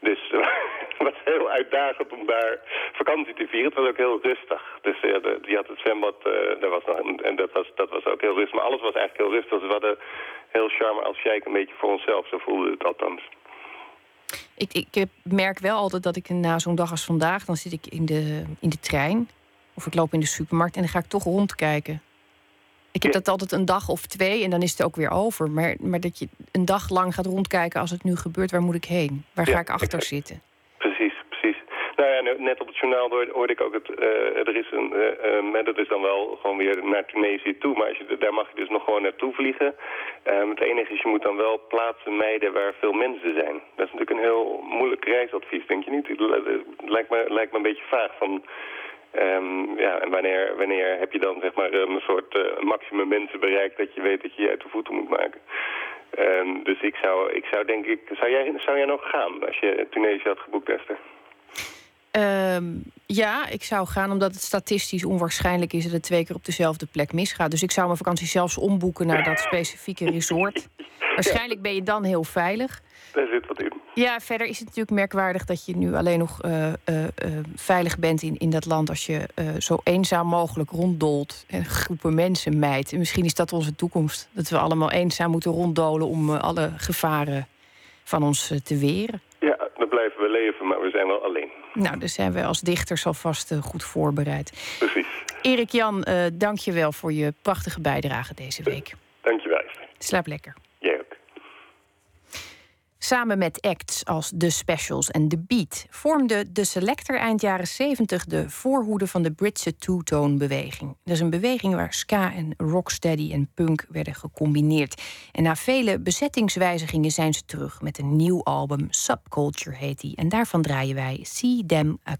Dus het was heel uitdagend om daar vakantie te vieren. Het was ook heel rustig. Dus de, die had het zwembad, uh, daar was nog, en dat was, dat was ook heel rustig. Maar alles was eigenlijk heel rustig. Dus we hadden heel charme als sheik een beetje voor onszelf. Zo voelde het althans. Ik, ik merk wel altijd dat ik na zo'n dag als vandaag... dan zit ik in de, in de trein of ik loop in de supermarkt... en dan ga ik toch rondkijken. Ik heb dat altijd een dag of twee en dan is het ook weer over. Maar, maar dat je een dag lang gaat rondkijken als het nu gebeurt, waar moet ik heen? Waar ga ik achter zitten? Precies, precies. Nou ja, net op het journaal hoorde ik ook het. Uh, er is een. Uh, dat is dan wel gewoon weer naar Tunesië toe. Maar als je, daar mag je dus nog gewoon naartoe vliegen. het enige is, je moet dan wel plaatsen mijden waar veel mensen zijn. Dat is natuurlijk een heel moeilijk reisadvies, denk je niet? Het lijkt me, lijkt me een beetje vaag van. Um, ja, en wanneer, wanneer heb je dan zeg maar een soort uh, maximum mensen bereikt dat je weet dat je je uit de voeten moet maken? Um, dus ik zou, ik zou denk ik, zou jij, zou jij nog gaan als je Tunesië had geboekt, Esther? Um, ja, ik zou gaan omdat het statistisch onwaarschijnlijk is dat het twee keer op dezelfde plek misgaat. Dus ik zou mijn vakantie zelfs omboeken naar dat specifieke resort. Waarschijnlijk ben je dan heel veilig. Daar zit wat in. Ja, verder is het natuurlijk merkwaardig dat je nu alleen nog uh, uh, uh, veilig bent in, in dat land als je zo eenzaam mogelijk ronddolt en groepen mensen mijt. En misschien is dat onze toekomst. Dat we allemaal eenzaam moeten ronddolen om alle gevaren van ons te weren. Ja, dan blijven we leven, maar we zijn wel alleen. Nou, dus zijn we als dichters alvast goed voorbereid. Precies. Erik Jan, dank je wel voor je prachtige bijdrage deze week. Dank je wel. Slaap lekker. Samen met acts als The Specials en The Beat vormde de Selector eind jaren 70 de voorhoede van de Britse two-tone-beweging. Dat is een beweging waar ska en rocksteady en punk werden gecombineerd. En na vele bezettingswijzigingen zijn ze terug met een nieuw album, Subculture heet die. En daarvan draaien wij See Them A.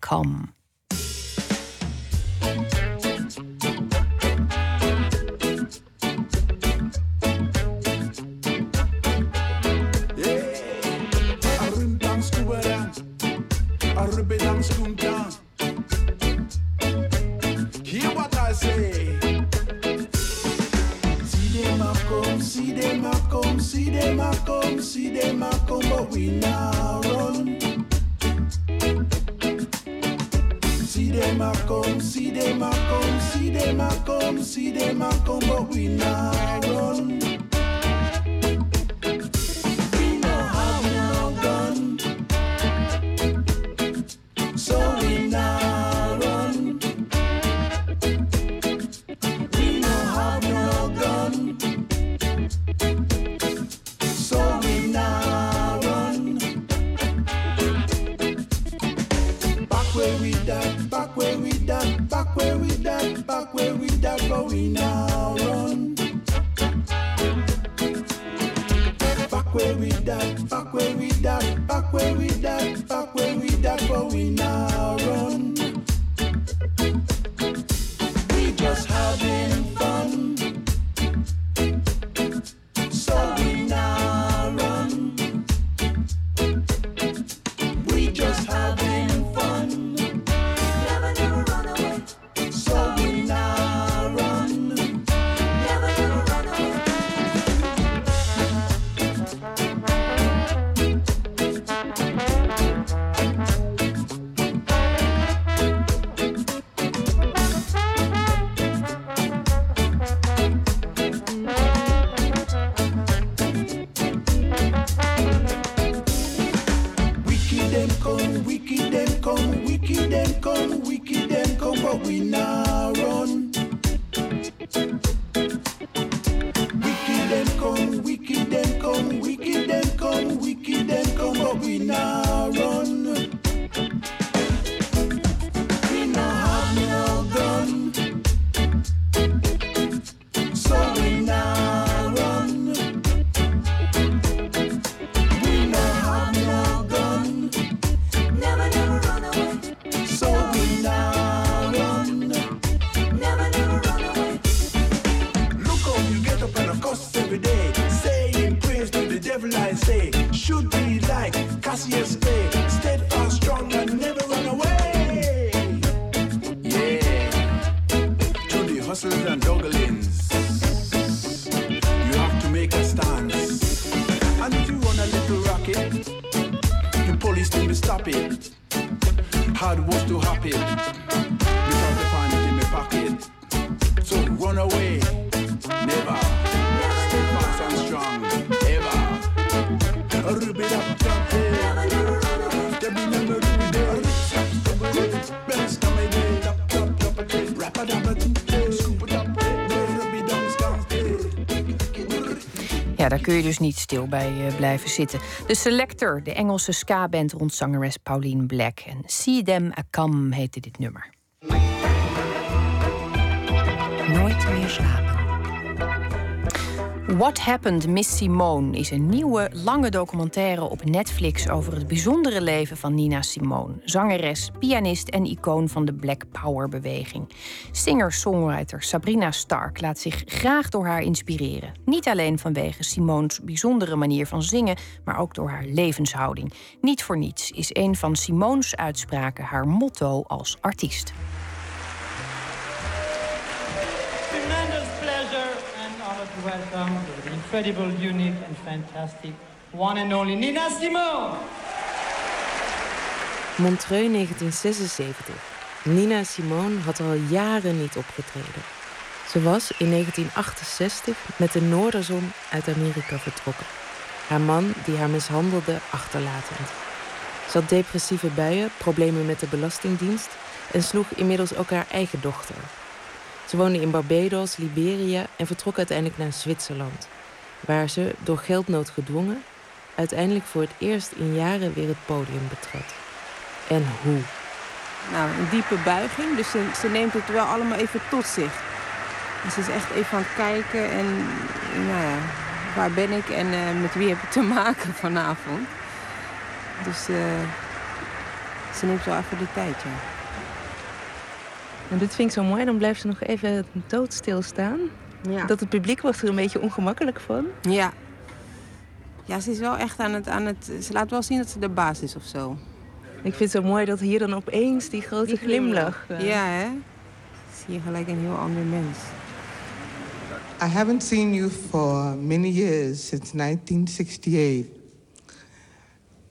level I say should be like Cassius Clay. Kun je dus niet stil bij eh, blijven zitten. De Selector, de Engelse ska-band rond zangeres Pauline Black. En See Them A Come heette dit nummer. Nooit meer slapen. What Happened Miss Simone is een nieuwe, lange documentaire op Netflix over het bijzondere leven van Nina Simone. Zangeres, pianist en icoon van de Black Power-beweging. Singer-songwriter Sabrina Stark laat zich graag door haar inspireren. Niet alleen vanwege Simone's bijzondere manier van zingen, maar ook door haar levenshouding. Niet voor niets is een van Simone's uitspraken haar motto als artiest. Welcome the incredible, unique and fantastic one and only Nina Simone. Montreux 1976. Nina Simone had al jaren niet opgetreden. Ze was in 1968 met de Noorderzon uit Amerika vertrokken. Haar man, die haar mishandelde, achterlatend. Ze had depressieve buien, problemen met de Belastingdienst en sloeg inmiddels ook haar eigen dochter. Ze woonde in Barbados, Liberia en vertrok uiteindelijk naar Zwitserland, waar ze, door geldnood gedwongen, uiteindelijk voor het eerst in jaren weer het podium betrad. En hoe? Nou, een diepe buiging, dus ze, ze neemt het wel allemaal even tot zich. Dus ze is echt even aan het kijken en, nou ja, waar ben ik en eh, met wie heb ik te maken vanavond. Dus eh, ze neemt wel even de tijd, ja. En dit vind ik zo mooi, dan blijft ze nog even doodstil staan. Ja. Dat het publiek wordt er een beetje ongemakkelijk van. Ja. Ja, ze is wel echt aan het, aan het... Ze laat wel zien dat ze de baas is of zo. Ik vind het zo mooi dat hier dan opeens die grote Die glimlach... eh, Ja, hè? Zie je gelijk een heel ander mens. I haven't seen you for many years, since 1968.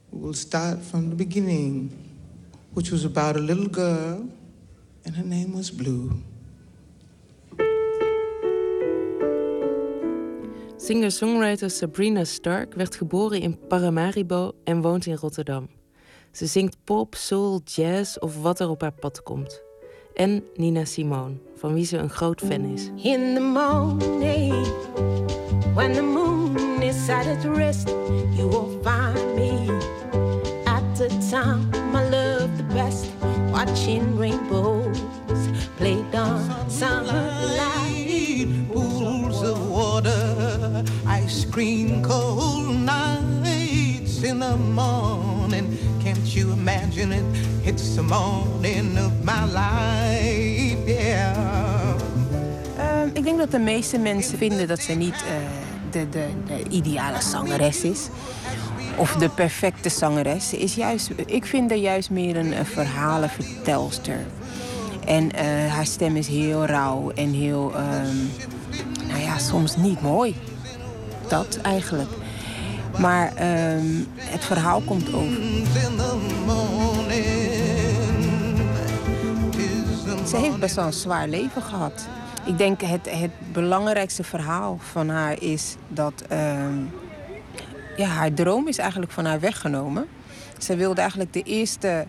We'll start from the beginning, which was about a little girl and her name was Blue. Singer-songwriter Sabrina Stark werd geboren in Paramaribo en woont in Rotterdam. Ze zingt pop, soul, jazz of wat er op haar pad komt. En Nina Simone, van wie ze een groot fan is. In the morning, when the moon is at its rest, you will find me at the time I love the best, watching rainbows play down sunlight. pools of water, ice cream cold nights in the morning. Can't you imagine it? It's the morning of my life, yeah. Ehm, ik denk dat de meeste mensen vinden dat ze niet eh, de, de, de ideale zangeres is. Of de perfecte zangeres. Ze Is juist, ik vind haar juist meer een, eh, verhalenvertelster. En eh, haar stem is heel rauw en heel, ehm, nou ja, soms niet mooi. Dat eigenlijk. Maar ehm, het verhaal komt over. Ze heeft best wel een zwaar leven gehad. Ik denk het, het belangrijkste verhaal van haar is dat ehm, ja, haar droom is eigenlijk van haar weggenomen. Ze wilde eigenlijk de eerste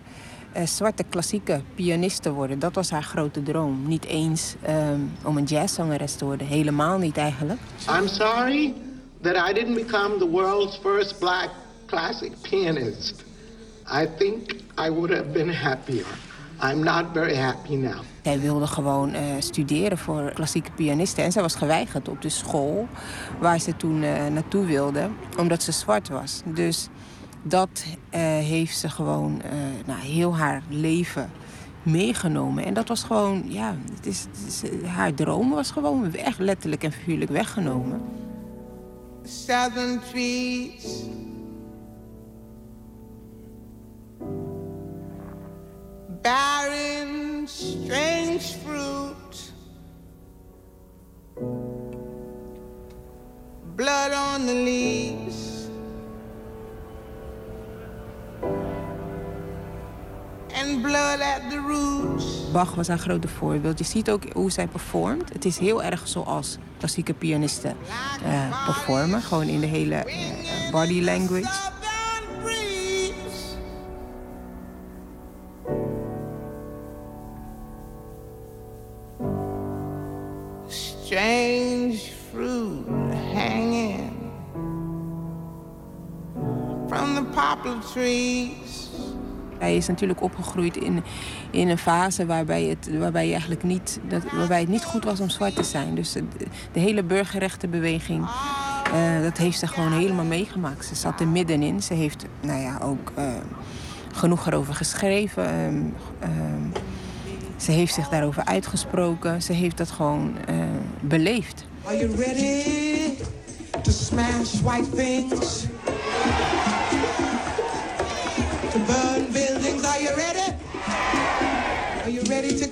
eh, zwarte klassieke pianiste worden. Dat was haar grote droom. Niet eens ehm, om een jazzzangeres te worden. Helemaal niet eigenlijk. I'm sorry that I didn't become the world's first black classic pianist. I think I would have been happier. I'm not very happy now. Zij wilde gewoon eh, studeren voor klassieke pianisten. En zij was geweigerd op de school waar ze toen eh, naartoe wilde, omdat ze zwart was. Dus dat eh, heeft ze gewoon eh, nou, heel haar leven meegenomen. En dat was gewoon, ja, het is, is- haar droom was gewoon echt letterlijk en figuurlijk weggenomen. Southern trees. Barren, strange fruit. Blood on the leaves. Blood at the roots. Bach was haar grote voorbeeld. Je ziet ook hoe zij performt. Het is heel erg zoals klassieke pianisten eh, performen. Gewoon in de hele eh, body language. Is natuurlijk opgegroeid in, in een fase waarbij het, waarbij, je eigenlijk niet, dat, waarbij het niet goed was om zwart te zijn. Dus de, de hele burgerrechtenbeweging, eh, dat heeft ze gewoon helemaal meegemaakt. Ze zat er middenin. Ze heeft nou ja, ook eh, genoeg erover geschreven. Ehm, ehm, ze heeft zich daarover uitgesproken. Ze heeft dat gewoon eh, beleefd. Are you ready to smash white things?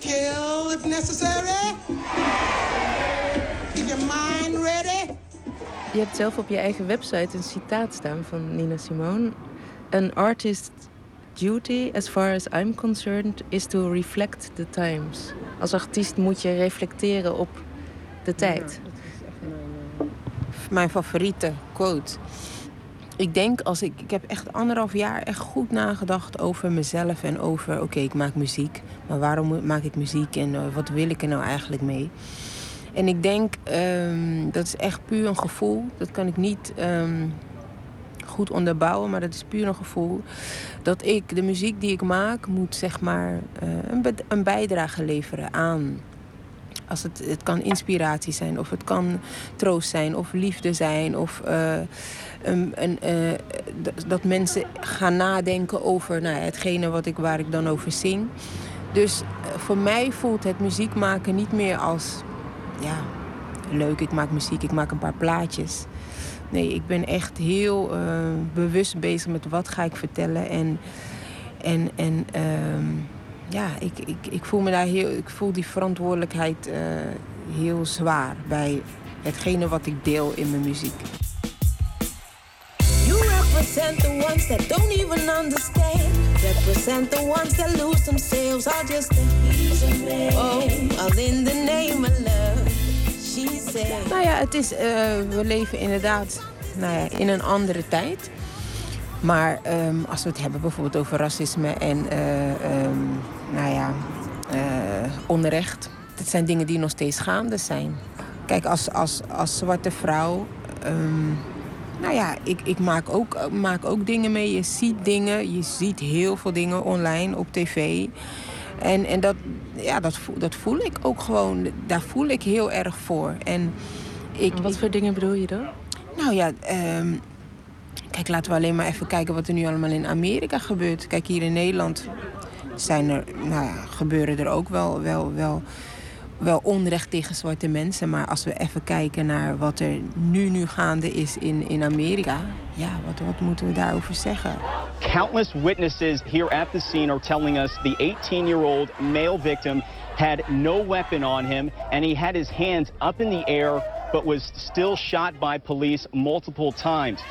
Kill if necessary? Is your mind ready? Je hebt zelf op je eigen website een citaat staan van Nina Simone. An artist's duty, as far as I'm concerned, is to reflect the times. Als artiest moet je reflecteren op de tijd. mijn favoriete quote. Ik denk als ik, ik heb echt anderhalf jaar echt goed nagedacht over mezelf en over, oké, ik maak muziek, maar waarom maak ik muziek en eh, wat wil ik er nou eigenlijk mee? En ik denk, ehm, dat is echt puur een gevoel. Dat kan ik niet ehm, goed onderbouwen, maar dat is puur een gevoel. Dat ik, de muziek die ik maak, moet zeg maar eh, een, een bijdrage leveren aan als het, het kan inspiratie zijn, of het kan troost zijn, of liefde zijn, of eh, eh, dat mensen gaan nadenken over nou, hetgene wat ik, waar ik dan over zing. Dus eh, voor mij voelt het muziek maken niet meer als ja, leuk, ik maak muziek, ik maak een paar plaatjes. Nee, ik ben echt heel eh, bewust bezig met wat ga ik vertellen. En, en, en ehm, ja, ik, ik, ik voel me daar heel, ik voel die verantwoordelijkheid heel zwaar bij hetgene wat ik deel in mijn muziek. Represent the ones that don't even understand. represent the ones that lose themselves or just oh, all in the name of love. She said. Nou ja, het is, eh, we leven inderdaad nou ja, in een andere tijd. Maar ehm, als we het hebben bijvoorbeeld over racisme en eh, ehm, nou ja, eh, onrecht. Dat zijn dingen die nog steeds gaande zijn. Kijk, als, als, als zwarte vrouw. ehm, nou ja, ik, ik maak, ook, maak ook dingen mee. Je ziet dingen, je ziet heel veel dingen online op tv. En, en dat, ja, dat, voel, dat voel ik ook gewoon. Daar voel ik heel erg voor. En ik, Wat voor dingen bedoel je dan? nou ja, ehm, kijk, laten we alleen maar even kijken wat er nu allemaal in Amerika gebeurt. Kijk, hier in Nederland zijn er, nou ja, gebeuren er ook wel, wel, wel, wel onrecht tegen zwarte mensen. Maar als we even kijken naar wat er nu, nu gaande is in, in Amerika, ja, wat, wat moeten we daarover zeggen? Countless witnesses here at the scene are telling us the 18-year-old male victim had no weapon on him and he had his hands up in the air but was still shot by police multiple times.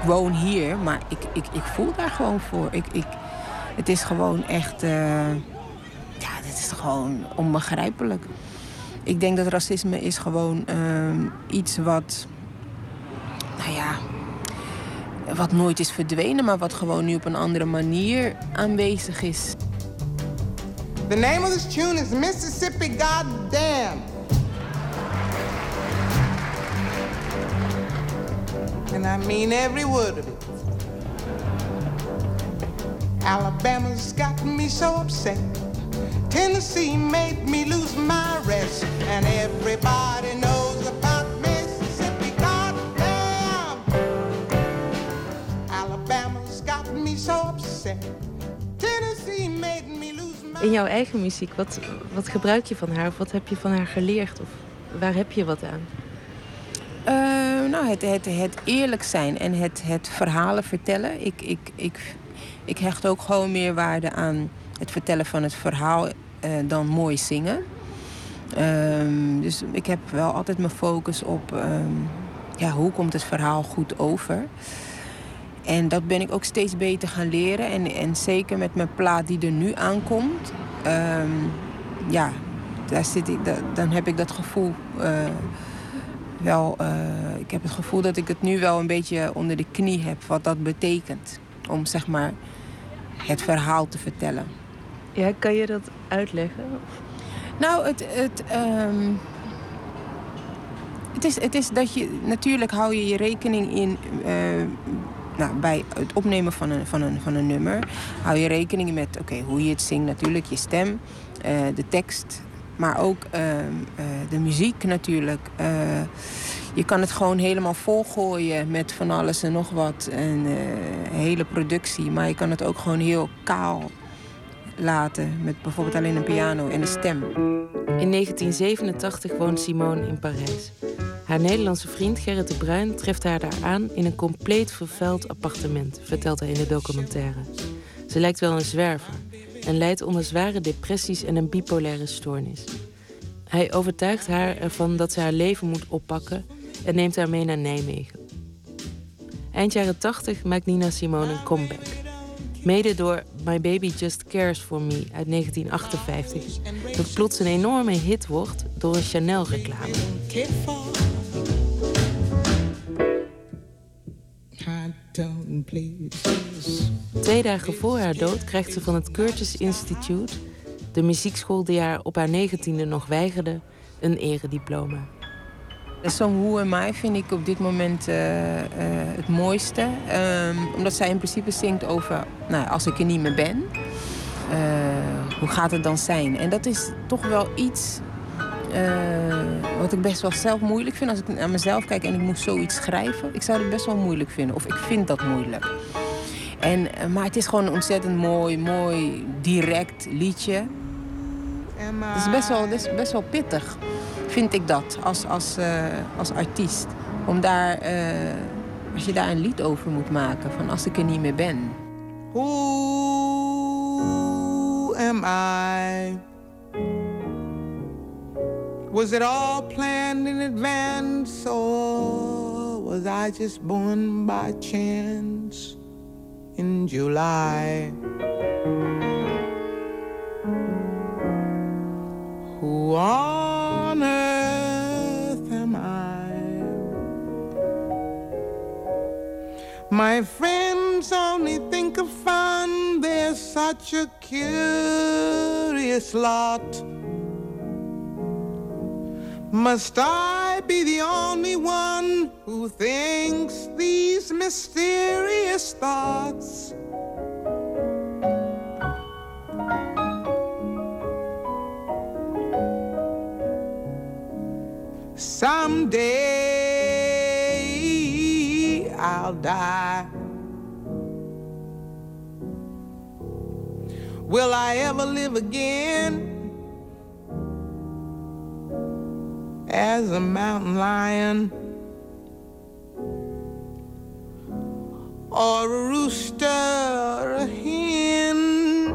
Ik woon hier, maar ik, ik, ik voel daar gewoon voor. Ik, ik, het is gewoon echt. dit is gewoon onbegrijpelijk. Ik denk dat racisme is gewoon ehm, iets wat. Nou ja. Wat nooit is verdwenen, maar wat gewoon nu op een andere manier aanwezig is. The name of this tune is Mississippi Goddamn. And I mean every word of it. Alabama's got me so upset. Tennessee made me lose my rest. And everybody knows about Mississippi. Goddamn. Alabama's got me so upset. Tennessee made me lose my In jouw eigen muziek, wat, wat gebruik je van haar? Of wat heb je van haar geleerd? Of waar heb je wat aan? Eh, nou, het, het, het eerlijk zijn en het, het verhalen vertellen. Ik, ik, ik, ik hecht ook gewoon meer waarde aan het vertellen van het verhaal dan mooi zingen. Ehm, dus ik heb wel altijd mijn focus op ehm, ja, hoe komt het verhaal goed over. En dat ben ik ook steeds beter gaan leren. En, en zeker met mijn plaat die er nu aankomt. ehm, ja, daar zit ik, da- dan heb ik dat gevoel eh, wel. eh, ik heb het gevoel dat ik het nu wel een beetje onder de knie heb. Wat dat betekent. Om zeg maar het verhaal te vertellen. Ja, kan je dat uitleggen? Nou, het. het ehm, het is, het is dat je. Natuurlijk hou je je rekening in. eh, nou, bij het opnemen van een, van, een, van een nummer. hou je rekening met. Oké, hoe je het zingt, natuurlijk. Je stem, eh, de tekst. Maar ook ehm, eh, de muziek natuurlijk. Je kan het gewoon helemaal volgooien met van alles en nog wat. En eh, hele productie. Maar je kan het ook gewoon heel kaal laten. Met bijvoorbeeld alleen een piano en een stem. In 1987 woont Simone in Parijs. Haar Nederlandse vriend Gerrit de Bruin treft haar daar aan in een compleet vervuild appartement, vertelt hij in de documentaire. Ze lijkt wel een zwerver en lijdt onder zware depressies en een bipolaire stoornis. Hij overtuigt haar ervan dat ze haar leven moet oppakken en neemt haar mee naar Nijmegen. Eind jaren 80 maakt Nina Simone een comeback. Mede door My Baby Just Cares For Me uit 1958, dat plots een enorme hit wordt door een Chanel-reclame. Twee dagen voor haar dood krijgt ze van het Curtis Institute, de muziekschool die haar op haar negentiende nog weigerde, een erediploma. Zo'n Who Am I vind ik op dit moment eh, eh, het mooiste. Ehm, omdat zij in principe zingt over, nou, als ik er niet meer ben, eh, hoe gaat het dan zijn? En dat is toch wel iets wat ik best wel zelf moeilijk vind. Als ik naar mezelf kijk en ik moet zoiets schrijven, ik zou het best wel moeilijk vinden. Of ik vind dat moeilijk. En, maar het is gewoon een ontzettend mooi, mooi, direct liedje. Het is best wel, het is best wel pittig, vind ik dat, als, als, eh, als artiest. Om daar, eh, als je daar een lied over moet maken, van als ik er niet meer ben. Who am I? Was it all planned in advance, or was I just born by chance? in July. Who on earth am I? My friends only think of fun, they're such a curious lot. Must I be the only one who thinks these mysterious thoughts? Someday I'll die. Will I ever live again? as a mountain lion or a rooster or a hen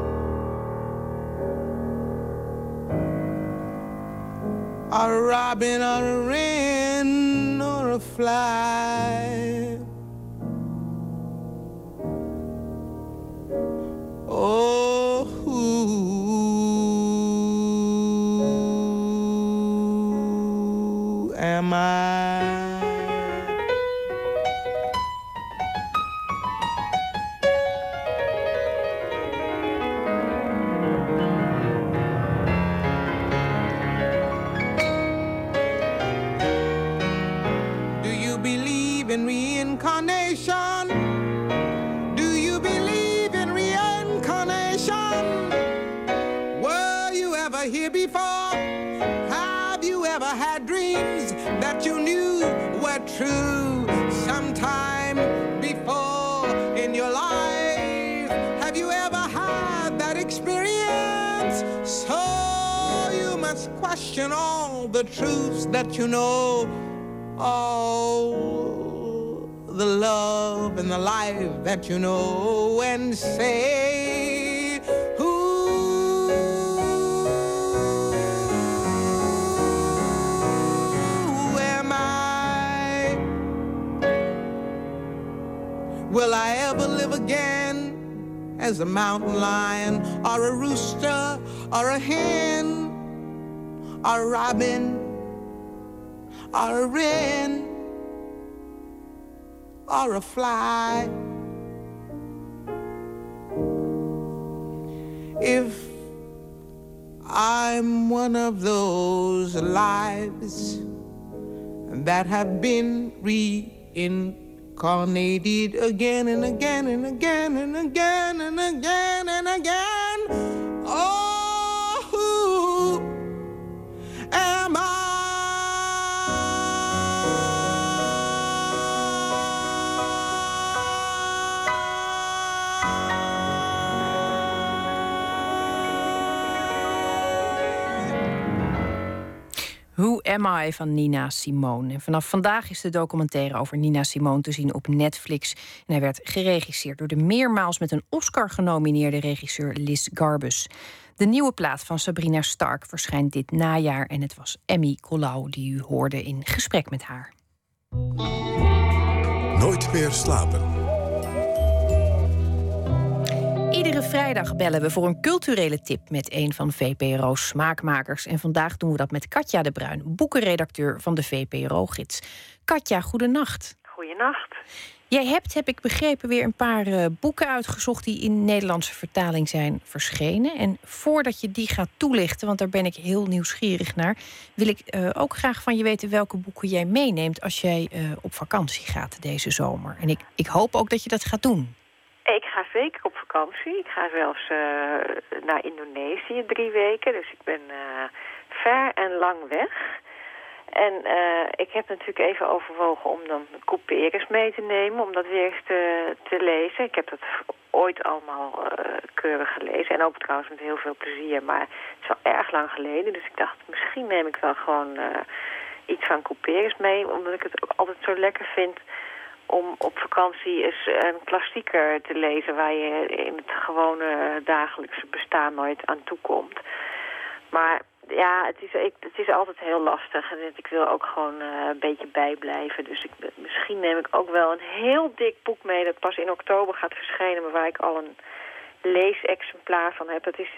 a robin or a wren fly question all the truths that you know. all the love and the life that you know, and say, Who am I? Will I ever live again as a mountain lion, or a rooster, or a hen, or a robin, or a wren, or a fly? If I'm one of those lives that have been reincarnated again and again and again and again and again and again. Oh, am Am I van Nina Simone. En vanaf vandaag is de documentaire over Nina Simone te zien op Netflix. En hij werd geregisseerd door de meermaals met een Oscar genomineerde regisseur Liz Garbus. De nieuwe plaat van Sabrina Stark verschijnt dit najaar. En het was Emmy Colau die u hoorde in gesprek met haar. Nooit meer slapen. Iedere vrijdag bellen we voor een culturele tip met een van VPRO's smaakmakers. En vandaag doen we dat met Katja de Bruin, boekenredacteur van de VPRO-gids. Katja, goedenacht. Goedenacht. Jij hebt, heb ik begrepen, weer een paar eh, boeken uitgezocht die in Nederlandse vertaling zijn verschenen. En voordat je die gaat toelichten, want daar ben ik heel nieuwsgierig naar, wil ik eh, ook graag van je weten welke boeken jij meeneemt als jij eh, op vakantie gaat deze zomer. En ik, ik hoop ook dat je dat gaat doen. Ik ga zeker op vakantie. Ik ga zelfs naar Indonesië drie weken. Dus ik ben ver en lang weg. En eh, ik heb natuurlijk even overwogen om dan couperus mee te nemen. Om dat weer eens te, lezen. Ik heb dat ooit allemaal eh, keurig gelezen. En ook trouwens met heel veel plezier. Maar het is wel erg lang geleden. Dus ik dacht, misschien neem ik wel gewoon eh, iets van couperus mee. Omdat ik het ook altijd zo lekker vind om op vakantie eens een klassieker te lezen... waar je in het gewone dagelijkse bestaan nooit aan toe komt. Maar ja, het is, ik, het is altijd heel lastig. En ik wil ook gewoon eh, een beetje bijblijven. Dus ik, misschien neem ik ook wel een heel dik boek mee... dat pas in oktober gaat verschijnen... maar waar ik al een leesexemplaar van heb. Dat is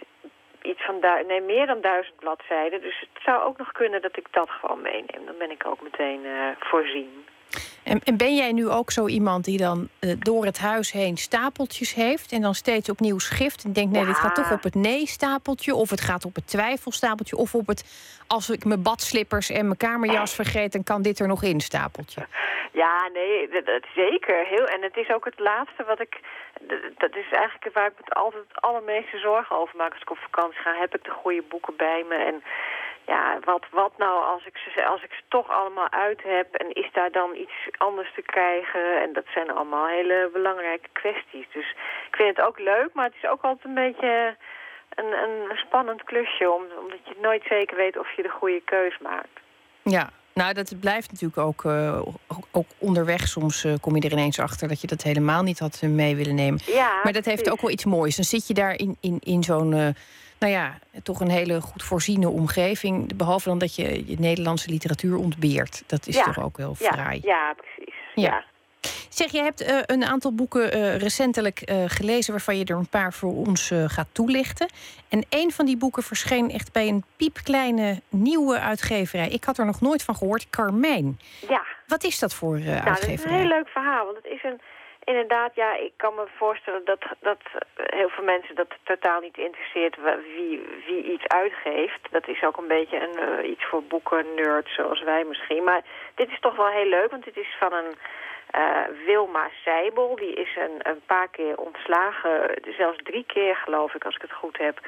iets van nee, meer dan duizend bladzijden. Dus het zou ook nog kunnen dat ik dat gewoon meeneem. Dan ben ik ook meteen eh, voorzien. En, en ben jij nu ook zo iemand die dan eh, door het huis heen stapeltjes heeft... en dan steeds opnieuw schift en denkt... nee, dit gaat toch op het nee-stapeltje... of het gaat op het twijfelstapeltje... of op het als ik mijn badslippers en mijn kamerjas vergeet... dan kan dit er nog in stapeltje. Ja, nee, dat, dat zeker. Heel, en het is ook het laatste wat ik... Dat is eigenlijk waar ik me altijd het allermeeste zorgen over maak als ik op vakantie ga. Heb ik de goede boeken bij me? En ja, wat, wat nou als ik, ze, als ik ze toch allemaal uit heb... en is daar dan iets anders te krijgen? En dat zijn allemaal hele belangrijke kwesties. Dus ik vind het ook leuk, maar het is ook altijd een beetje een, een spannend klusje... om- omdat je nooit zeker weet of je de goede keus maakt. Ja, nou, dat blijft natuurlijk ook, eh, ook- onderweg. Soms eh, kom je er ineens achter dat je dat helemaal niet had eh, mee willen nemen. Ja, maar dat heeft ook wel iets moois. Dan zit je daar in, in, in zo'n, nou ja, toch een hele goed voorziene omgeving. Behalve dan dat je je Nederlandse literatuur ontbeert. Dat is Ja, toch ook wel ja, fraai. Ja, precies. Ja. Zeg, je hebt eh, een aantal boeken eh, recentelijk eh, gelezen... waarvan je er een paar voor ons gaat toelichten. En een van die boeken verscheen echt bij een piepkleine nieuwe uitgeverij. Ik had er nog nooit van gehoord, Carmijn. Ja. Wat is dat voor eh, Nou, dat is een uitgeverij? heel leuk verhaal. Want het is een, inderdaad, ja, ik kan me voorstellen dat, dat heel veel mensen dat totaal niet interesseert wie, wie iets uitgeeft. Dat is ook een beetje een, iets voor boeken nerds zoals wij misschien. Maar dit is toch wel heel leuk, want dit is van een eh, Wilma Seibel. Die is een, een paar keer ontslagen, zelfs drie keer geloof ik als ik het goed heb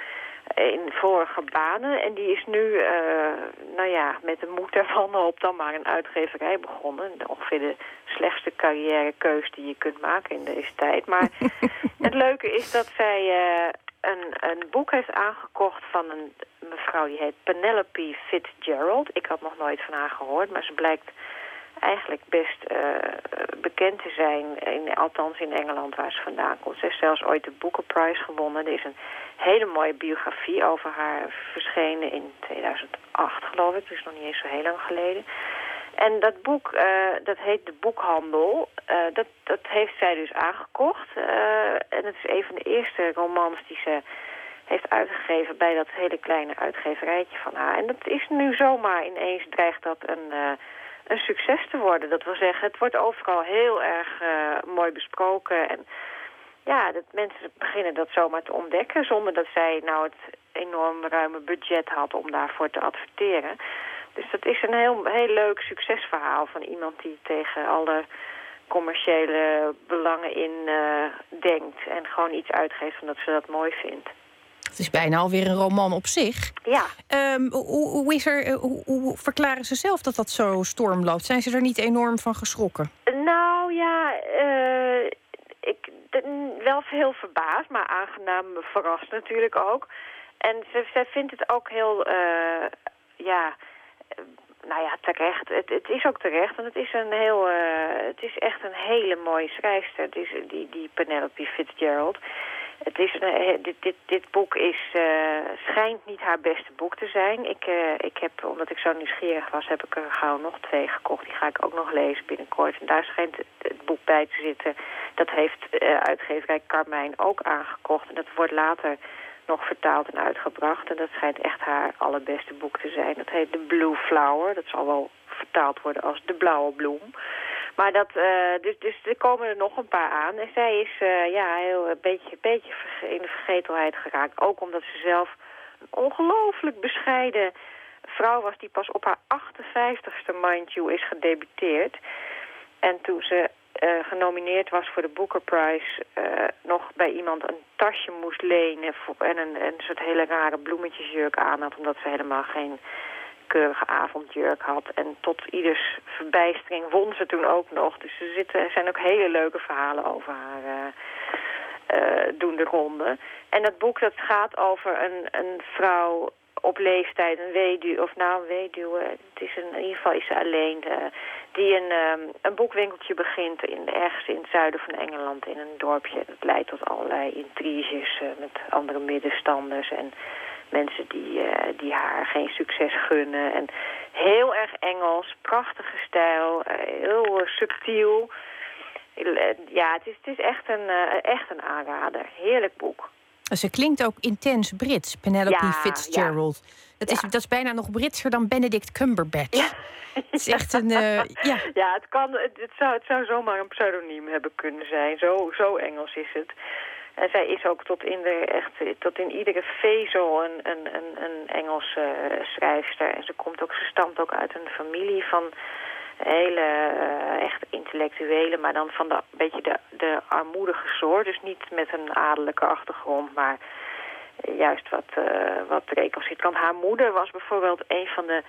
in vorige banen. En die is nu, eh, nou ja, met de moed ervan op dan maar een uitgeverij begonnen. Ongeveer de slechtste carrièrekeus die je kunt maken in deze tijd. Maar het leuke is dat zij eh, een, een boek heeft aangekocht van een mevrouw die heet Penelope Fitzgerald. Ik had nog nooit van haar gehoord, maar ze blijkt eigenlijk best eh, bekend te zijn, in, althans in Engeland waar ze vandaan komt. Ze heeft zelfs ooit de Booker Prize gewonnen. Er is een hele mooie biografie over haar verschenen in 2008 geloof ik, dus nog niet eens zo heel lang geleden. En dat boek, eh, dat heet De Boekhandel, Eh, dat, dat heeft zij dus aangekocht. En het is een van de eerste romans die ze heeft uitgegeven bij dat hele kleine uitgeverijtje van haar. En dat is nu zomaar ineens dreigt dat een, een succes te worden. Dat wil zeggen, het wordt overal heel erg eh, mooi besproken. En ja, dat mensen beginnen dat zomaar te ontdekken... zonder dat zij nou het enorm ruime budget had om daarvoor te adverteren. Dus dat is een heel, heel leuk succesverhaal van iemand die tegen alle commerciële belangen in eh, denkt... en gewoon iets uitgeeft omdat ze dat mooi vindt. Het is bijna alweer een roman op zich. Ja. Ehm, hoe, hoe, is er, eh, hoe, hoe verklaren ze zelf dat dat zo storm loopt? Zijn ze er niet enorm van geschrokken? Nou ja, eh, ik wel heel verbaasd, maar aangenaam verrast natuurlijk ook. En ze, zij vindt het ook heel, eh, ja, nou ja, terecht. Het, het is ook terecht, want het is een heel, het is echt een hele mooie schrijfster. Is die, die Penelope Fitzgerald. Het is een, eh, dit, dit, dit boek is, eh, schijnt niet haar beste boek te zijn. Ik, eh, ik heb, omdat ik zo nieuwsgierig was, heb ik er gauw nog twee gekocht. Die ga ik ook nog lezen binnenkort. En daar schijnt het, het boek bij te zitten. Dat heeft eh, uitgeverij Carmijn ook aangekocht. En dat wordt later nog vertaald en uitgebracht. En dat schijnt echt haar allerbeste boek te zijn. Dat heet The Blue Flower. Dat zal wel vertaald worden als De Blauwe Bloem. Maar dat, eh, dus, dus er komen er nog een paar aan. En zij is eh, ja, heel, een beetje, beetje verge- in de vergetelheid geraakt. Ook omdat ze zelf een ongelooflijk bescheiden vrouw was... die pas op haar 58ste, mind you, is gedebuteerd. En toen ze eh, genomineerd was voor de Booker Prize... eh, nog bij iemand een tasje moest lenen... En een, een soort hele rare bloemetjesjurk aan had... omdat ze helemaal geen keurige avondjurk had. En tot ieders verbijstering won ze toen ook nog. Dus er, zitten, zijn ook hele leuke verhalen over haar eh, eh, doen de ronde. En dat boek dat gaat over een, een vrouw op leeftijd, een weduwe, of nou een weduwe, het is een, in ieder geval is ze alleen, eh, die een, ehm, een boekwinkeltje begint in, ergens in het zuiden van Engeland in een dorpje. Dat leidt tot allerlei intriges eh, met andere middenstanders en mensen die, eh, die haar geen succes gunnen. En heel erg Engels, prachtige stijl, eh, heel eh, subtiel. Ja, het is, het is echt, een, echt een aanrader. Heerlijk boek. Ze klinkt ook intens Brits, Penelope Ja, Fitzgerald. Dat, is, dat is bijna nog Britser dan Benedict Cumberbatch. Het is echt een... ja. Ja, het, kan, het, het zou, het zou zomaar een pseudoniem hebben kunnen zijn. Zo, zo Engels is het. En zij is ook tot in, de, echt, tot in iedere vezel een, een, een, een Engelse eh, schrijfster. En ze, komt ook, ze stamt ook uit een familie van hele eh, echt intellectuelen, maar dan van de beetje de, de armoedige soort. Dus niet met een adellijke achtergrond, maar eh, juist wat, eh wat recalcitrant. Haar moeder was bijvoorbeeld een van de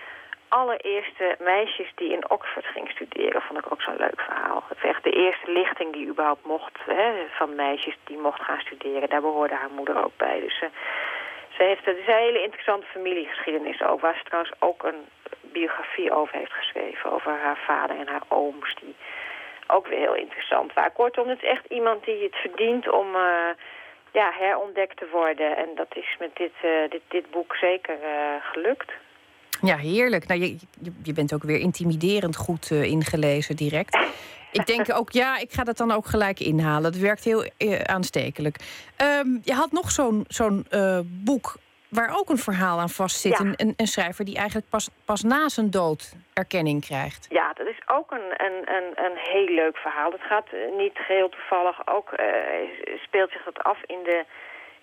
allereerste meisjes die in Oxford ging studeren. Vond ik ook zo'n leuk verhaal. Het is echt de eerste lichting die überhaupt mocht, hè, van meisjes die mocht gaan studeren. Daar behoorde haar moeder ook bij. Dus ze, ze heeft een hele interessante familiegeschiedenis ook. Waar ze trouwens ook een biografie over heeft geschreven. Over haar vader en haar ooms. Die ook weer heel interessant waren. Kortom, het is echt iemand die het verdient om eh, ja, herontdekt te worden. En dat is met dit, eh, dit, dit boek zeker eh, gelukt. Ja, heerlijk. Nou, je, je- bent ook weer intimiderend goed eh, ingelezen direct. Ik denk ook, ja, ik ga dat dan ook gelijk inhalen. Het werkt heel eh, aanstekelijk. Ehm, je had nog zo'n zo'n eh, boek waar ook een verhaal aan vastzit. Ja. Een, een, schrijver die eigenlijk pas, pas na zijn dood erkenning krijgt. Ja, dat is ook een, een, een, een heel leuk verhaal. Het gaat niet geheel toevallig ook, speelt zich dat af in de,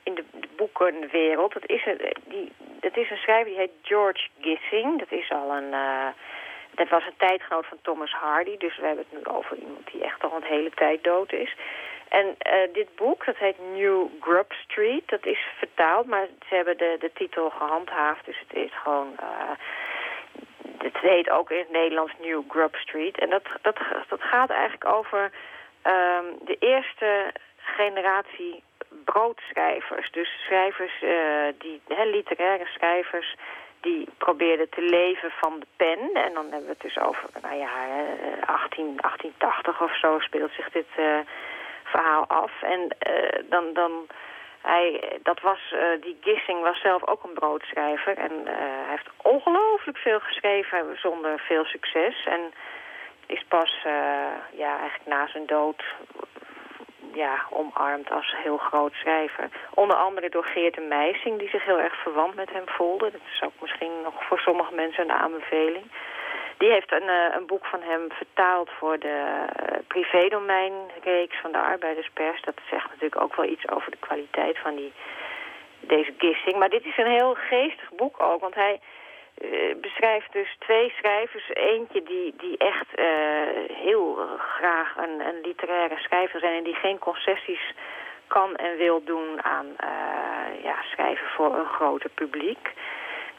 in de, boekenwereld. Het is, een, die, het is een schrijver die heet George Gissing. Dat is al een... eh, dat was een tijdgenoot van Thomas Hardy. Dus we hebben het nu over iemand die echt al een hele tijd dood is. En eh, dit boek, dat heet New Grub Street. Dat is vertaald, maar ze hebben de, de titel gehandhaafd. Dus het is gewoon... eh, het heet ook in het Nederlands New Grub Street. En dat, dat, dat gaat eigenlijk over ehm, de eerste generatie broodschrijvers. Dus schrijvers, eh, die, hè, literaire schrijvers, die probeerden te leven van de pen. En dan hebben we het dus over, nou ja, eh, 18, 1880 of zo speelt zich dit eh, verhaal af. En eh, dan... dan hij, dat was, eh, die Gissing was zelf ook een broodschrijver. En eh, hij heeft ongelooflijk veel geschreven zonder veel succes. En is pas eh, ja, eigenlijk na zijn dood ja, omarmd als heel groot schrijver. Onder andere door Geert de Meijsing, die zich heel erg verwant met hem voelde. Dat is ook misschien nog voor sommige mensen een aanbeveling. Die heeft een, eh, een boek van hem vertaald voor de uh, privédomeinreeks van de arbeiderspers. Dat zegt natuurlijk ook wel iets over de kwaliteit van die, deze gissing. Maar dit is een heel geestig boek ook, want hij eh, beschrijft dus twee schrijvers. Eentje die, die echt eh, heel graag een, een literaire schrijver zijn en die geen concessies kan en wil doen aan eh, ja, schrijven voor een groter publiek.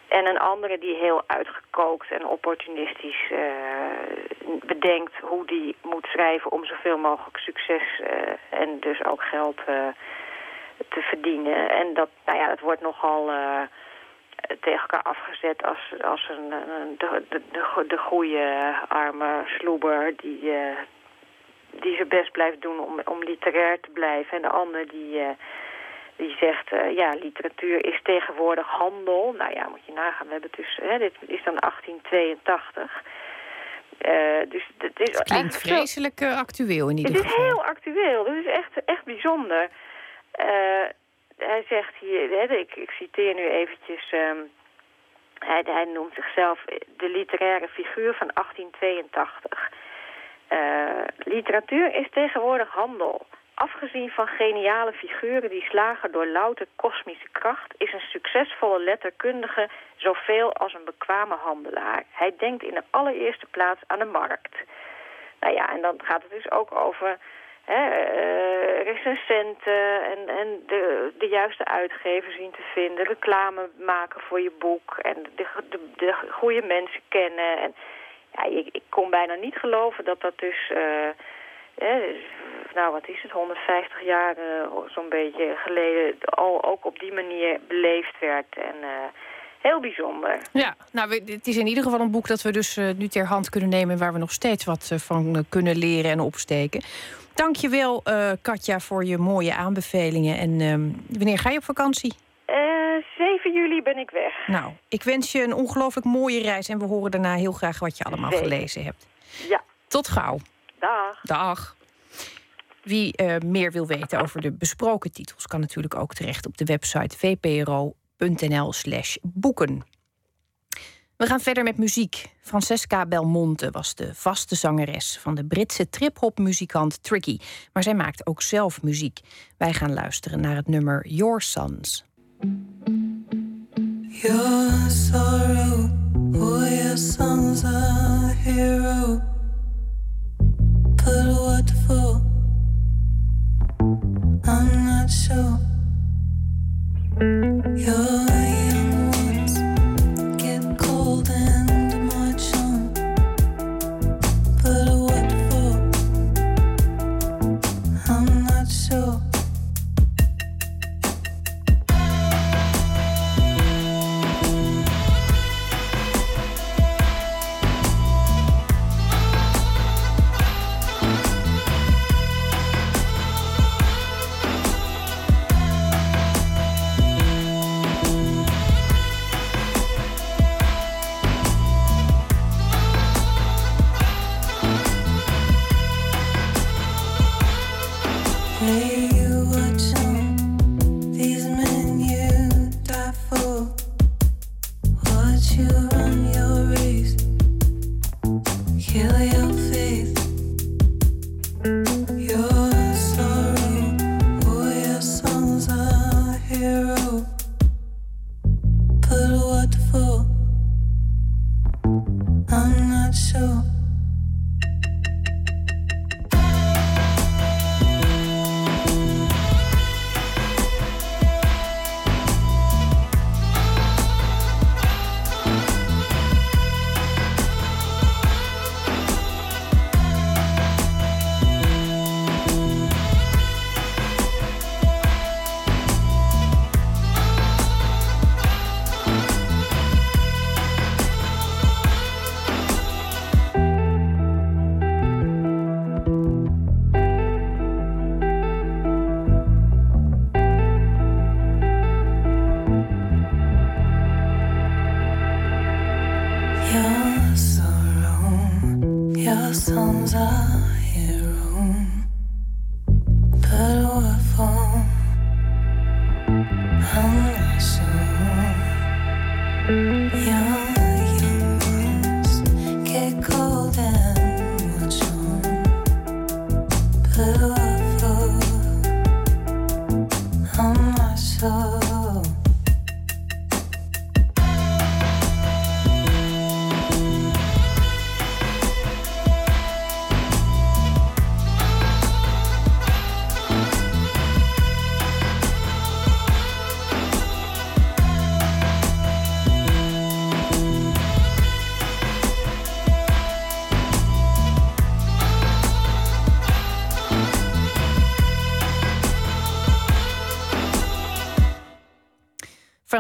En een andere die heel uitgekookt en opportunistisch eh, bedenkt hoe die moet schrijven om zoveel mogelijk succes eh, en dus ook geld eh, te verdienen. En dat, nou ja, dat wordt nogal eh, tegen elkaar afgezet als, als een, een, de, de, de, de goede arme sloeber die, eh, die zijn best blijft doen om, om literair te blijven. En de ander die... eh, die zegt, eh, ja, literatuur is tegenwoordig handel. Nou ja, moet je nagaan, we hebben het dus, hè, dit is dan 1882. Eh, dus het is Het klinkt vreselijk eh, actueel in ieder het is geval. heel actueel. Dat is echt, echt bijzonder. Eh, hij zegt hier, ik, ik citeer nu eventjes... ehm, hij, noemt zichzelf de literaire figuur van 1882. Eh, literatuur is tegenwoordig handel. Afgezien van geniale figuren die slagen door louter kosmische kracht... is een succesvolle letterkundige zoveel als een bekwame handelaar. Hij denkt in de allereerste plaats aan de markt. Nou ja, en dan gaat het dus ook over hè, eh, recensenten en, en de, de juiste uitgever zien te vinden. Reclame maken voor je boek en de, de, de goede mensen kennen. En ja, ik, ik kon bijna niet geloven dat dat dus... eh, nou, wat is het, 150 jaar eh, zo'n beetje geleden al ook op die manier beleefd werd. En heel bijzonder. Ja, nou, het is in ieder geval een boek dat we dus nu ter hand kunnen nemen... waar we nog steeds wat van kunnen leren en opsteken. Dank je wel, eh, Katja, voor je mooie aanbevelingen. En ehm, wanneer ga je op vakantie? Eh 7 7 juli ben ik weg. Nou, ik wens je een ongelooflijk mooie reis en we horen daarna heel graag wat je allemaal Zeker. gelezen hebt. Ja, Tot gauw. dag. Dag. Wie eh, meer wil weten over de besproken titels kan natuurlijk ook terecht op de website vpro.nl/slash boeken. We gaan verder met muziek. Francesca Belmonte was de vaste zangeres van de Britse trip-hop muzikant Tricky. Maar zij maakt ook zelf muziek. Wij gaan luisteren naar het nummer Your Sons. Your sorrow, oh, your for? I'm not sure. Kill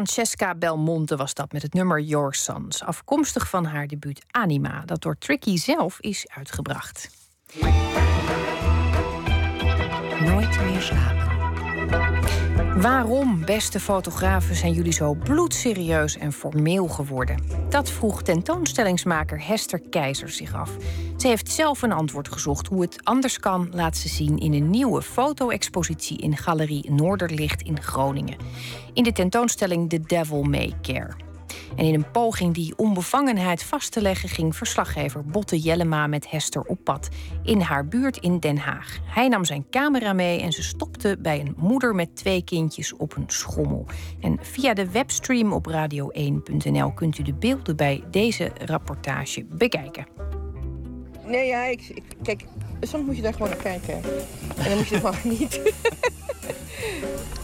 Francesca Belmonte was dat met het nummer Your Sons, afkomstig van haar debuut Anima, dat door Tricky zelf is uitgebracht. Nooit meer slapen. Waarom, beste fotografen, zijn jullie zo bloedserieus en formeel geworden? Dat vroeg tentoonstellingsmaker Hester Keizer zich af. Ze heeft zelf een antwoord gezocht hoe het anders kan, laat ze zien in een nieuwe foto-expositie in Galerie Noorderlicht in Groningen. In de tentoonstelling The Devil May Care. En in een poging die onbevangenheid vast te leggen ging verslaggever Botte Jellema met Hester op pad in haar buurt in Den Haag. Hij nam zijn camera mee en ze stopte bij een moeder met twee kindjes op een schommel. En via de webstream op radio1.nl kunt u de beelden bij deze rapportage bekijken. Nee, ja, ik, ik- kijk, soms moet je daar gewoon naar kijken. En dan moet je ervan genieten.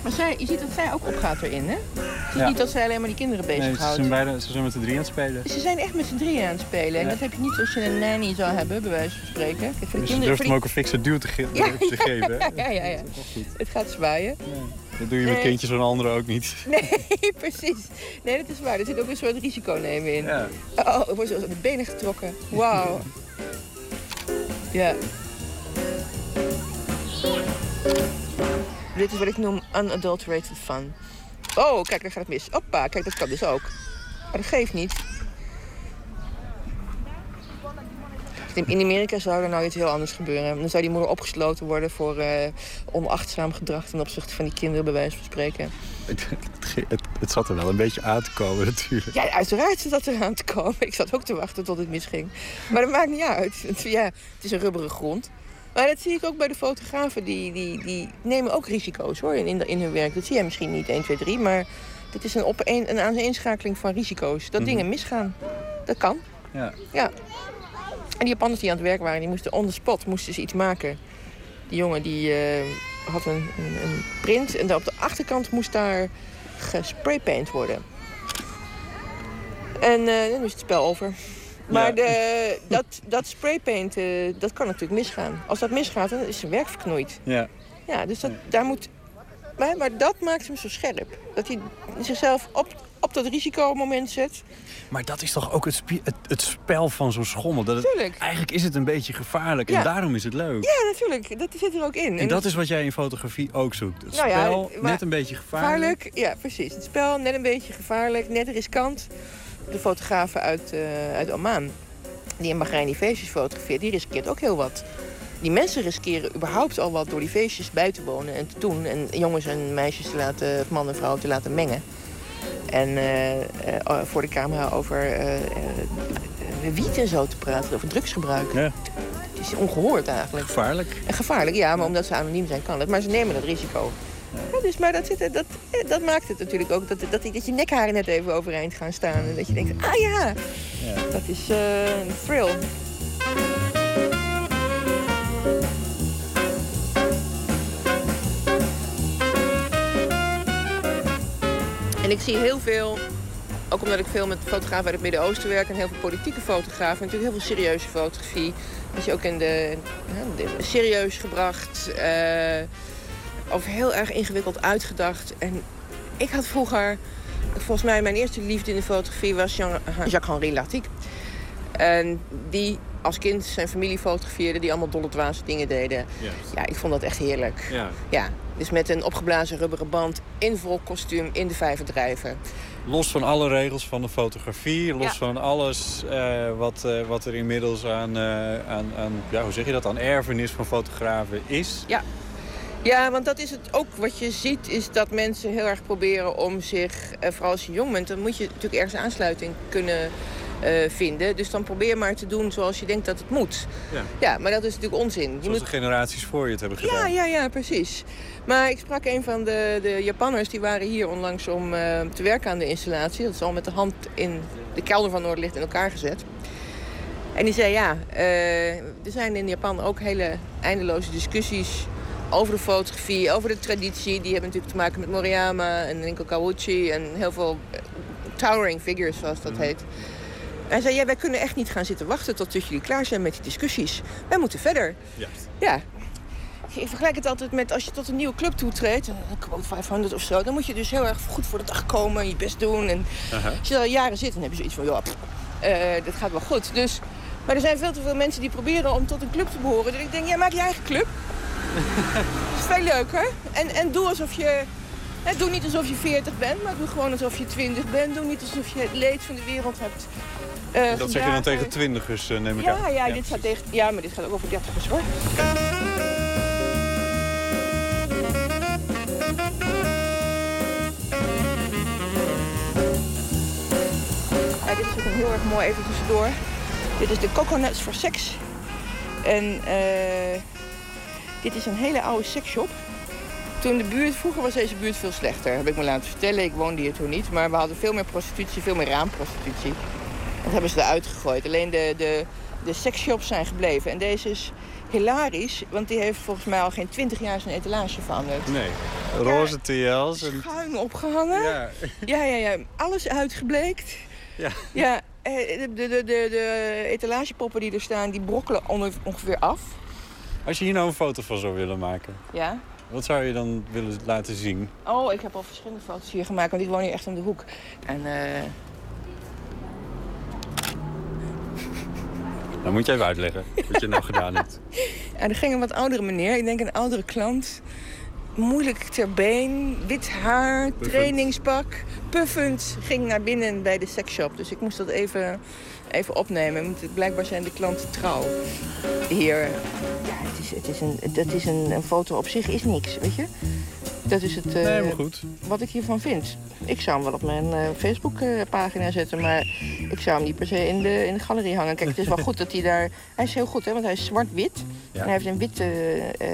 maar zij, je ziet dat zij ook opgaat erin, hè? Het is Ja. niet dat zij alleen maar die kinderen Nee, ze bezighoudt. zijn, beide, ze zijn met de drie aan het spelen. Ze zijn echt met z'n drieën aan het spelen. En Ja. dat heb je niet als je een nanny zou hebben, bij wijze van spreken. Kijk, voor de Dus kinderen, durft voor hem ook een fikse duw te, ge- Ja, te geven. hè? Ja, ja, ja. Het gaat zwaaien. Dat doe je met Nee. kindjes van anderen ook niet. Nee, precies. Nee, dat is waar. Er zit ook een soort risico nemen in. Ja. Oh, er wordt zo aan de benen getrokken. Wauw. Ja. Dit is wat ik noem unadulterated fun. Oh, kijk, daar gaat het mis. Hoppa, kijk, dat kan dus ook. Maar dat geeft niet. In Amerika zou er nou iets heel anders gebeuren. Dan zou die moeder opgesloten worden voor eh, onachtzaam gedrag ten opzichte van die kinderen, bij wijze van spreken. Het, het, het zat er wel een beetje aan te komen natuurlijk. Ja, uiteraard zat dat eraan te komen. Ik zat ook te wachten tot het misging. Maar dat maakt niet uit. Het, ja, het is een rubberen grond. Maar dat zie ik ook bij de fotografen. Die, die, die nemen ook risico's hoor, in, in hun werk. Dat zie je misschien niet 1, 2, 3. Maar dit is een, op een, een aaneenschakeling van risico's. Dat Mhm. dingen misgaan. Dat kan. Ja. Ja. En die Japanners die aan het werk waren, die moesten on the spot moesten ze iets maken. Die jongen die eh, had een, een, een print en daar op de achterkant moest daar gespraypaint worden. En eh, dan is het spel over. Maar de, dat, dat spraypaint, eh, dat kan natuurlijk misgaan. Als dat misgaat, dan is zijn werk verknoeid. Ja. Ja, dus dat, daar moet... Maar, maar dat maakt hem zo scherp. Dat hij zichzelf op, op dat risicomoment zet. Maar dat is toch ook het, het, het spel van zo'n schommel. Dat het, eigenlijk is het een beetje gevaarlijk Ja. en daarom is het leuk. Ja, natuurlijk. Dat zit er ook in. En dat is wat jij in fotografie ook zoekt. Het Nou ja, spel, maar- net een beetje gevaarlijk. Gevaarlijk, ja, precies. Het spel net een beetje gevaarlijk, net riskant. De fotografen uit, eh uit Oman, die in Bahrein die feestjes fotografeert, die riskeert ook heel wat. Die mensen riskeren überhaupt al wat door die feestjes bij te wonen en te doen. En jongens en meisjes te laten, of man en vrouw te laten mengen. En eh, eh, voor de camera over wiet en zo te praten, over drugsgebruik. Ja. Het is ongehoord eigenlijk. Gevaarlijk. En gevaarlijk, ja, maar omdat ze anoniem zijn kan het. Maar ze nemen dat risico. Ja, dus, maar dat, zit, dat, eh, dat maakt het natuurlijk ook. Dat, dat, dat je nekharen net even overeind gaan staan. En dat je denkt, ah ja, dat is eh, een thrill. En ik zie heel veel, ook omdat ik veel met fotografen uit het Midden-Oosten werk... en heel veel politieke fotografen, natuurlijk heel veel serieuze fotografie. Dat je ook in de, ja, de- serieus gebracht, eh, of heel erg ingewikkeld uitgedacht. En ik had vroeger, volgens mij mijn eerste liefde in de fotografie was Jean- Jacques-Henri Lartigue. En die als kind zijn familie fotografeerde, die allemaal dolle dwaze dingen deden. Ja, ik vond dat echt heerlijk. Ja. Ja, dus met een opgeblazen rubberen band, in vol kostuum, in de vijver drijven. Los van alle regels van de fotografie, los Ja. van alles eh, wat, eh, wat er inmiddels aan, eh, aan, aan, ja, hoe zeg je dat, aan erfenis van fotografen is. Ja. Ja, want dat is het ook wat je ziet, is dat mensen heel erg proberen om zich, eh, vooral als je jong bent, dan moet je natuurlijk ergens aansluiting kunnen eh, vinden. Dus dan probeer maar te doen zoals je denkt dat het moet. Ja. Ja, maar dat is natuurlijk onzin. Je Zoals moet de generaties voor je het hebben Ja, gedaan. ja, ja, precies. Maar ik sprak een van de, de Japanners, die waren hier onlangs om eh, te werken aan de installatie. Dat is al met de hand in de kelder van Noorderlicht in elkaar gezet. En die zei, ja, er zijn in Japan ook hele eindeloze discussies over de fotografie, over de traditie. Die hebben natuurlijk te maken met Moriyama en Rinko Kawuchi en heel veel eh, towering figures, zoals dat heet. Hij zei, ja, wij kunnen echt niet gaan zitten wachten tot jullie klaar zijn met die discussies. Wij moeten verder. Juist. Ja. Ik vergelijk het altijd met als je tot een nieuwe club toetreedt, een Quote 500 of zo, dan moet je dus heel erg goed voor de dag komen en je best doen. En als je al jaren zit, dan heb je zoiets van, ja, pff, eh, dat gaat wel goed. Dus, maar er zijn veel te veel mensen die proberen om tot een club te behoren. Dus ik denk, ja, maak je eigen club. Dat is veel leuker. En, en doe alsof je... hè, doe niet alsof je 40 bent, maar doe gewoon alsof je 20 bent. Doe niet alsof je het leed van de wereld hebt eh, Dat zeg je dan tegen twintigers, eh, neem ik Ja, aan. ja, dit gaat tegen, ja, maar dit gaat ook over dertigers hoor. Ja, dit is ook een heel erg mooi even tussendoor. Dit is de Coconuts for Sex. En eh, dit is een hele oude seksshop. Toen de buurt, vroeger was deze buurt veel slechter, heb ik me laten vertellen. Ik woonde hier toen niet, maar we hadden veel meer prostitutie, veel meer raamprostitutie. Dat hebben ze eruit gegooid. Alleen de, de, de seksshops zijn gebleven. En deze is hilarisch, want die heeft volgens mij al geen 20 jaar zijn etalage veranderd. Nee. Roze TL's. En... Schuin opgehangen. Ja. Ja, ja, ja. Alles uitgebleekt. Ja. Ja, de, de, de, de, de etalagepoppen die er staan, die brokkelen onge- ongeveer af. Als je hier nou een foto van zou willen maken, Ja. wat zou je dan willen laten zien? Oh, ik heb al verschillende foto's hier gemaakt, want ik woon hier echt om de hoek. En eh, Dan moet jij even uitleggen wat je nou gedaan hebt. Ja, er ging een wat oudere meneer, ik denk een oudere klant. Moeilijk ter been, wit haar, trainingspak, puffend. Ging naar binnen bij de seksshop. Dus ik moest dat even, even opnemen. Want Blijkbaar zijn de klanten trouw. Hier, ja, het is, het is, een, dat is een, een foto op zich is niks, weet je. Dat is het, eh, Nee, maar goed. wat ik hiervan vind. Ik zou hem wel op mijn eh, Facebook-pagina zetten, maar ik zou hem niet per se in de, in de galerie hangen. Kijk, het is wel goed dat hij daar... Hij is heel goed, hè, want hij is zwart-wit. Ja. En hij heeft een witte eh,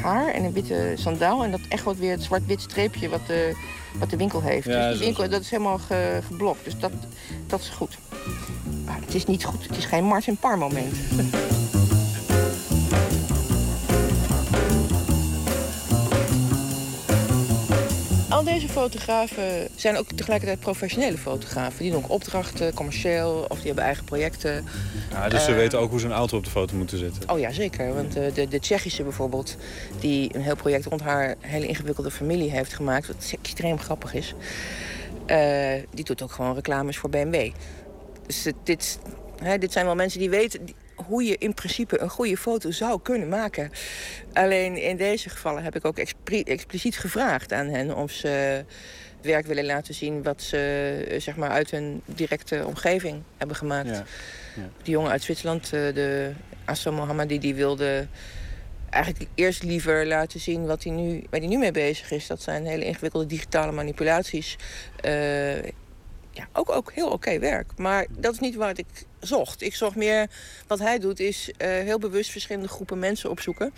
haar en een witte sandaal. En dat echt wat weer het zwart-wit streepje wat de, wat de winkel heeft. Ja, dus die winkel, dat is helemaal ge- geblokt. Dus dat, dat is goed. Maar het is niet goed. Het is geen Martin Parr moment. Al deze fotografen zijn ook tegelijkertijd professionele fotografen. Die doen ook opdrachten, commercieel, of die hebben eigen projecten. Ja, dus ze Eh, weten ook hoe ze een auto op de foto moeten zetten. Oh ja, zeker. Want eh, de, de Tsjechische bijvoorbeeld, die een heel project rond haar hele ingewikkelde familie heeft gemaakt, wat extreem grappig is, eh, die doet ook gewoon reclames voor BMW. Dus dit, hè, dit zijn wel mensen die weten die- hoe je in principe een goede foto zou kunnen maken. Alleen in deze gevallen heb ik ook expliciet gevraagd aan hen of ze werk willen laten zien wat ze eh, zeg maar, uit hun directe omgeving hebben gemaakt. Ja. Die jongen uit Zwitserland, eh, de Assa Mohammadi, die wilde eigenlijk eerst liever laten zien wat hij nu, waar hij nu mee bezig is. Dat zijn hele ingewikkelde digitale manipulaties. Eh, ja, ook, ook heel oké werk. Maar dat is niet wat ik zocht. Ik zocht meer, wat hij doet, is eh, heel bewust verschillende groepen mensen opzoeken.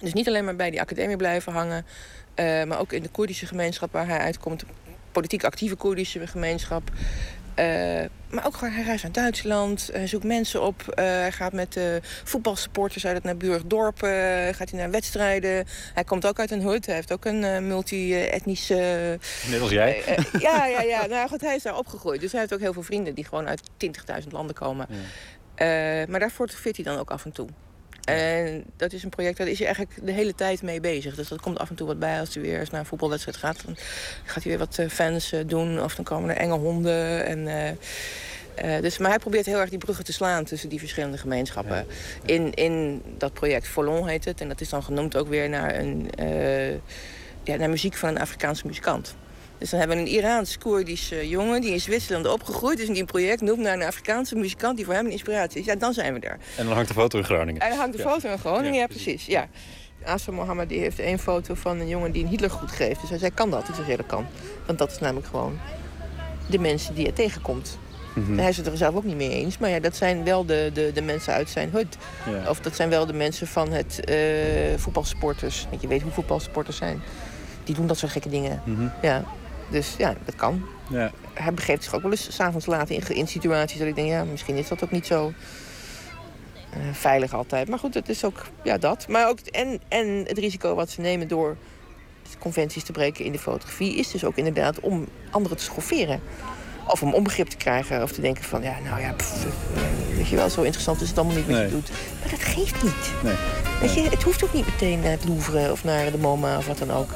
Dus niet alleen maar bij die academie blijven hangen, eh, maar ook in de Koerdische gemeenschap waar hij uitkomt. Politiek actieve Koerdische gemeenschap. Eh, maar ook gewoon, hij reist naar Duitsland, hij zoekt mensen op. eh, hij gaat met eh, voetbalsupporters uit het naburig dorp eh, gaat hij naar wedstrijden. Hij komt ook uit een hood, hij heeft ook een eh, multi-etnische... Net als jij. Eh, eh, ja, ja, ja. Nou goed, hij is daar opgegroeid. Dus hij heeft ook heel veel vrienden die gewoon uit 20.000 landen komen. Eh, maar daar fotografeert hij dan ook af en toe. En dat is een project, daar is hij eigenlijk de hele tijd mee bezig. Dus dat komt af en toe wat bij als hij weer eens naar een voetbalwedstrijd gaat. Dan gaat hij weer wat eh, fans eh, doen. Of dan komen er enge honden. En, eh, dus, maar hij probeert heel erg die bruggen te slaan tussen die verschillende gemeenschappen. In, in dat project Folon heet het. En dat is dan genoemd ook weer naar, een, ja, naar muziek van een Afrikaanse muzikant. Dus dan hebben we een Iraans-Koerdische jongen die in Zwitserland opgegroeid is... en die een project noemt naar een Afrikaanse muzikant die voor hem een inspiratie is. Ja, dan zijn we er. En dan hangt de foto in Groningen. En dan hangt de Ja. foto in Groningen, ja, precies. Ja. Asa Mohammed die heeft één foto van een jongen die een Hitlergroet geeft. Dus hij zei, kan dat? Ik zeg, ja, dat kan. Want dat is namelijk gewoon de mensen die hij tegenkomt. Mhm. Hij is het er zelf ook niet mee eens. Maar ja, dat zijn wel de, de, de mensen uit zijn hut. Ja. Of dat zijn wel de mensen van het eh voetbalsporters. Want je weet hoe voetbalsporters zijn. Die doen dat soort gekke dingen. Mhm. Ja. Dus ja, dat kan. Ja. Hij begeeft zich ook wel eens s'avonds laat in, in situaties dat ik denk, ja, misschien is dat ook niet zo eh, veilig altijd. Maar goed, het is ook ja, dat. Maar ook en, en het risico wat ze nemen door conventies te breken in de fotografie, is dus ook inderdaad om anderen te schofferen. Of om onbegrip te krijgen of te denken van, ja, nou ja, pff, eh, weet je wel, zo interessant is het allemaal niet wat Nee. je doet. Maar dat geeft niet. Nee. Weet je, het hoeft ook niet meteen naar het Louvre of naar de MoMA of wat dan ook.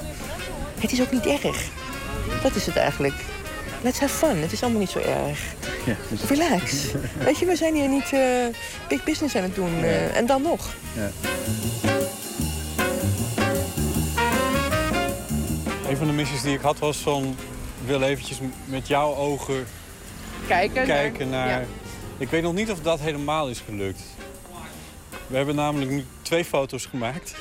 Het is ook niet erg. Dat is het eigenlijk. Let's have fun. Het is allemaal niet zo erg. Ja. Relax. Weet je, we zijn hier niet eh, big business aan het doen. eh, en dan nog. Ja. Een van de missies die ik had was van... Ik wil eventjes met jouw ogen Kijken, kijken naar... ja. Ik weet nog niet of dat helemaal is gelukt. We hebben namelijk nu twee foto's gemaakt.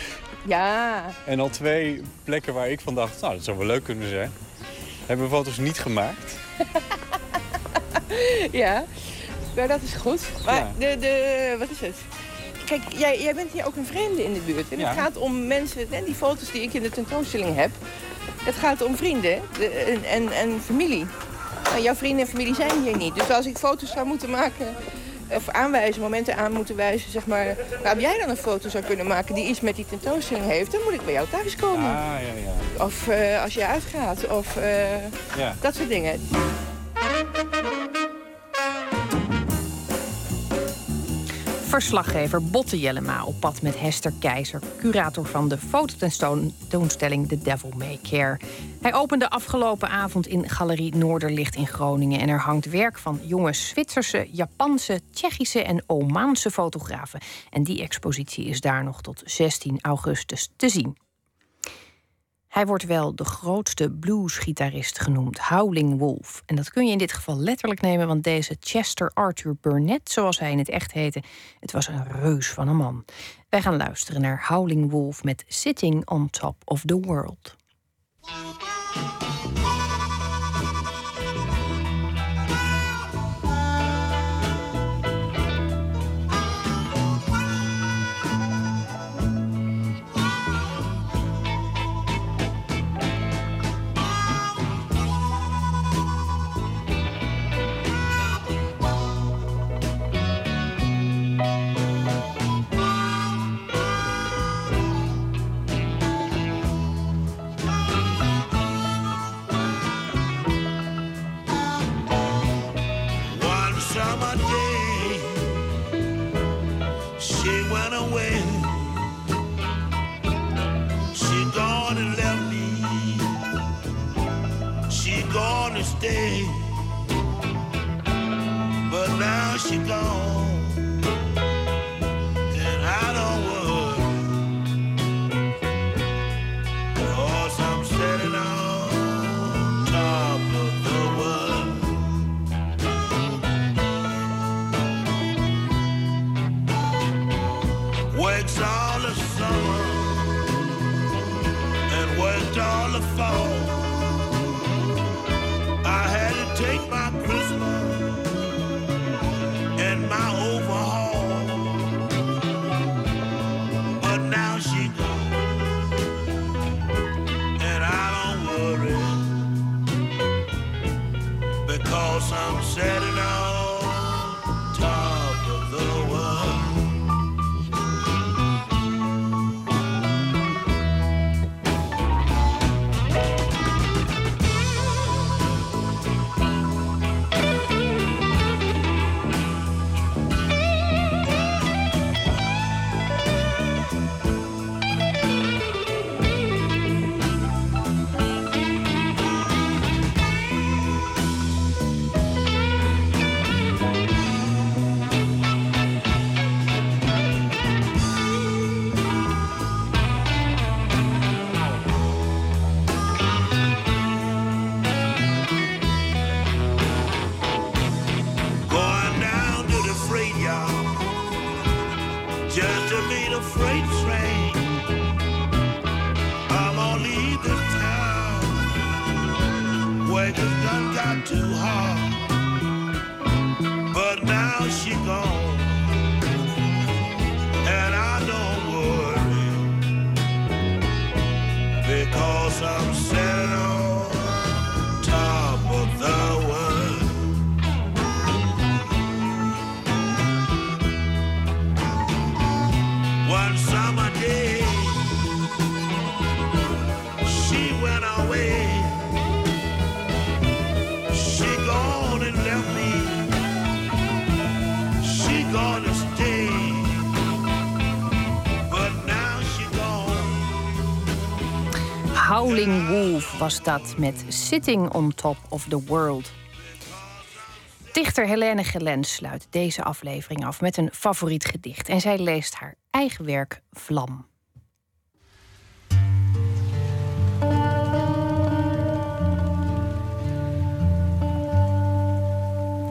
Ja. En al twee plekken waar ik van dacht... Nou, dat zou wel leuk kunnen zijn. Hebben we foto's niet gemaakt. ja. Maar dat is goed. Maar Ja. de, de, wat is het? Kijk, jij, jij bent hier ook een vreemde in de buurt. En Ja. het gaat om mensen, en die foto's die ik in de tentoonstelling heb. Het gaat om vrienden de, en, en, en familie. Nou, jouw vrienden en familie zijn hier niet. Dus als ik foto's zou moeten maken, of aanwijzen, momenten aan moeten wijzen, zeg maar, waarop jij dan een foto zou kunnen maken die iets met die tentoonstelling heeft, dan moet ik bij jou thuis komen. Ah, ja, ja. Of eh, als je uitgaat, of eh, Ja. dat soort dingen. Verslaggever Botte Jellema op pad met Hester Keizer, curator van de fototentoonstelling The Devil May Care. Hij opende afgelopen avond in Galerie Noorderlicht in Groningen en er hangt werk van jonge Zwitserse, Japanse, Tsjechische en Omaanse fotografen. En die expositie is daar nog tot 16 augustus te zien. Hij wordt wel de grootste bluesgitarist genoemd, Howling Wolf. En dat kun je in dit geval letterlijk nemen, want deze Chester Arthur Burnett, zoals hij in het echt heette, het was een reus van een man. Wij gaan luisteren naar Howling Wolf met Sitting on Top of the World. Gone to stay, but now she gone, too hard, but now she gone, was dat met Sitting on Top of the World. Dichter Helene Gelens sluit deze aflevering af met een favoriet gedicht. En zij leest haar eigen werk Vlam.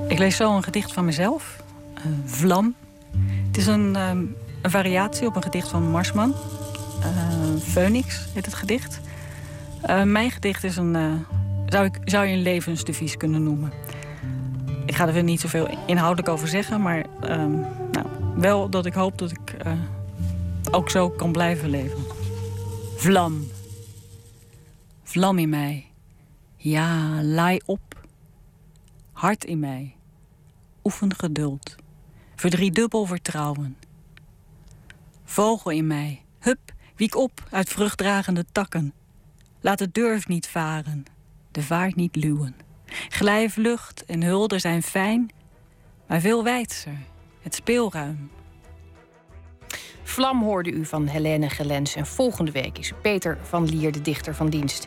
Ik lees zo een gedicht van mezelf, eh, Vlam. Het is een, ehm, een variatie op een gedicht van Marsman. Eh, Phoenix heet het gedicht. Eh, mijn gedicht is een, eh, zou, ik, zou je een levensdevies kunnen noemen. Ik ga er weer niet zoveel inhoudelijk over zeggen, maar ehm, nou, wel dat ik hoop dat ik eh, ook zo kan blijven leven. Vlam. Vlam in mij. Ja, laai op. Hart in mij. Oefen geduld. Verdriedubbel vertrouwen. Vogel in mij. Hup, wiek op uit vruchtdragende takken. Laat de durf niet varen, de vaart niet luwen. Glijvlucht en hulde zijn fijn, maar veel wijdser. Het speelruim. Vlam hoorde u van Helene Gelens. En volgende week is Peter van Lier de dichter van dienst.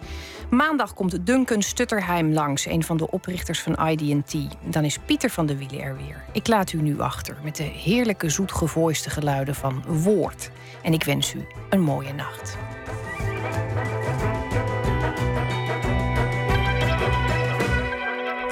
Maandag komt Duncan Stutterheim langs, een van de oprichters van ID&T. Dan is Pieter van de Wielen er weer. Ik laat u nu achter met de heerlijke zoetgevoiste geluiden van Woord. En ik wens u een mooie nacht.